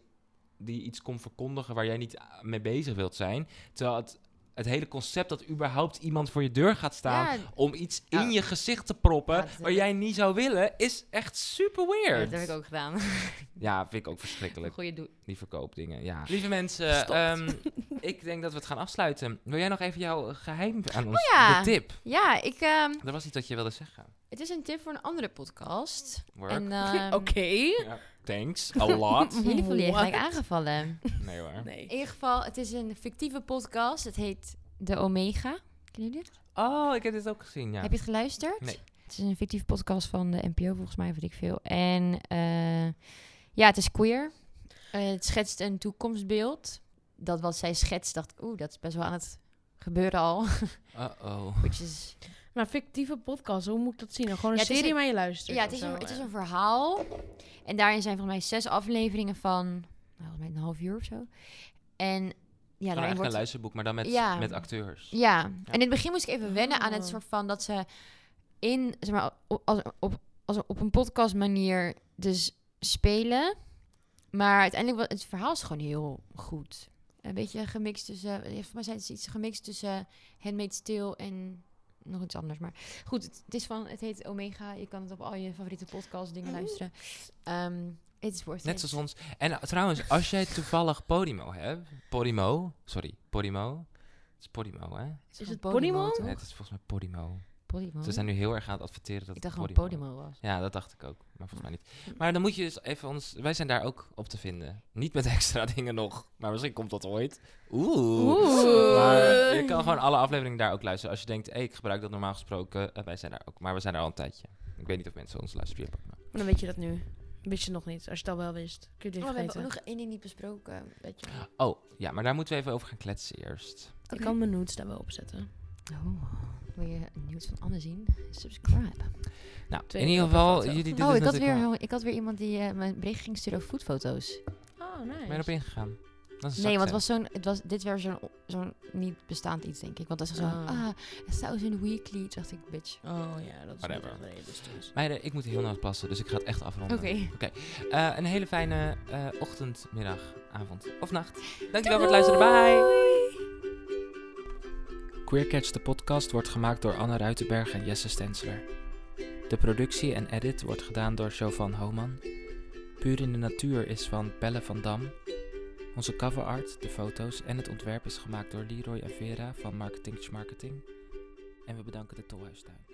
S1: die iets komt verkondigen waar jij niet mee bezig wilt zijn. Terwijl het, het hele concept dat überhaupt iemand voor je deur gaat staan
S3: Ja,
S1: om iets
S3: Ja.
S1: in je gezicht te proppen
S3: Ja,
S1: waar jij niet zou willen, is echt super
S3: ja,
S1: weird.
S3: dat heb ik ook gedaan.
S1: Ja, vind ik ook verschrikkelijk.
S3: Goeie doe.
S1: Die verkoopdingen, ja. Lieve mensen, ehm, ik denk dat we het gaan afsluiten. Wil jij nog even jouw geheim aan ons,
S3: Oh ja.
S1: de tip?
S3: Ja, ik, ehm,
S1: Er was iets dat je wilde zeggen.
S3: het is een tip voor een andere podcast.
S1: Work.
S3: En ehm,
S2: Oké.
S1: Ja, thanks, a lot.
S3: jullie voelen je gelijk aangevallen.
S1: Nee hoor.
S2: Nee.
S3: In ieder geval, het is een fictieve podcast. Het heet De Omega. Kennen jullie dit?
S1: Oh, ik heb dit ook gezien, ja.
S3: Heb je het geluisterd?
S1: Nee.
S3: Het is een fictieve podcast van de NPO, volgens mij, weet ik veel. En eh, ja, het is queer. Eh, het schetst een toekomstbeeld. Dat wat zij schetst, dacht ik, oeh, dat is best wel aan het gebeuren al.
S1: Uh-oh.
S3: Which is,
S2: Maar fictieve podcast, hoe moet ik dat zien? Dan gewoon een
S3: Ja,
S2: serie
S3: een-
S2: waar je luistert?
S3: ja, het is,
S2: zo,
S3: een, het is een verhaal. En daarin zijn volgens mij zes afleveringen van, nou, volgens mij een half uur of zo. En ja,
S1: Ja,
S3: daarin
S1: echt een
S3: wordt...
S1: luisterboek, maar dan met,
S3: Ja.
S1: met acteurs.
S3: Ja. en in het begin moest ik even wennen aan het
S2: Oh.
S3: soort van dat ze in, zeg maar, op, als, op, als op een podcast manier dus spelen. Maar uiteindelijk, wa- het verhaal is gewoon heel goed. Een beetje gemixt tussen, eh, volgens mij zijn het iets gemixt tussen Handmaid's Tale en nog iets anders. Maar goed, het, het is van, het heet Omega. Je kan het op al je favoriete podcast dingen luisteren. Ehm het is worth
S1: Net
S3: it.
S1: zoals ons. En uh, trouwens, als jij toevallig Podimo hebt. Podimo. Sorry, Podimo. Het is Podimo, hè?
S3: Het
S2: Is het Podimo?
S1: Nee, het is volgens mij Podimo.
S3: Podimo.
S1: Ze zijn nu heel erg aan het adverteren dat
S3: Ik
S1: het
S3: dacht gewoon
S1: Podimo
S3: Podimo was.
S1: Ja, dat dacht ik ook. Maar volgens mij niet. Maar dan moet je dus even ons... Wij zijn daar ook op te vinden. Niet met extra dingen nog. Maar misschien komt dat ooit. Oeh.
S2: Oeh.
S1: Maar je kan gewoon alle afleveringen daar ook luisteren. Als je denkt, hey, ik gebruik dat normaal gesproken. eh, wij zijn daar ook. Maar we zijn daar al een tijdje. Ik weet niet of mensen ons luisteren.
S2: Maar dan weet je dat nu. Wist je nog niet. Als je het al wel wist. Kun je het
S3: Oh, we hebben ook nog één ding niet besproken. Weet je.
S1: Oh, ja, maar daar moeten we even over gaan kletsen eerst.
S2: Ik kan mijn notes daar wel op zetten.
S3: Oh, wil je nieuws van Anne zien? Subscribe.
S1: Nou,
S2: Twee
S1: in ieder geval, jullie doen
S3: Oh,
S1: dus
S3: ik had,
S1: natuurlijk
S3: weer,
S1: wel-
S3: ik had weer iemand die eh mijn bericht ging sturen over foodfoto's.
S2: Oh,
S1: Ben je
S2: nice.
S1: erop ingegaan? Dat is een
S3: Nee, want het was zo'n, het was dit weer zo'n, zo'n niet bestaand iets, denk ik. Want dat is zo,
S2: Ah.
S3: ah, a thousand weekly. Toen dacht ik, bitch.
S2: Oh ja, dat is
S1: Whatever.
S2: realistisch.
S1: Meiden, ik moet heel naar passen, dus ik ga het echt afronden.
S3: Oké.
S1: Eh, een hele fijne eh, ochtend, middag, avond of nacht. Dankjewel voor het luisteren. Bye! Queer Catch, de podcast, wordt gemaakt door Anne Ruitenberg en Jesse Stensler. De productie en edit wordt gedaan door Jovan Homan. Puur in de natuur is van Belle van Dam. Onze cover art, de foto's en het ontwerp is gemaakt door Leroy en Vera van Marketing Marketing. En we bedanken de Tolhuistuin.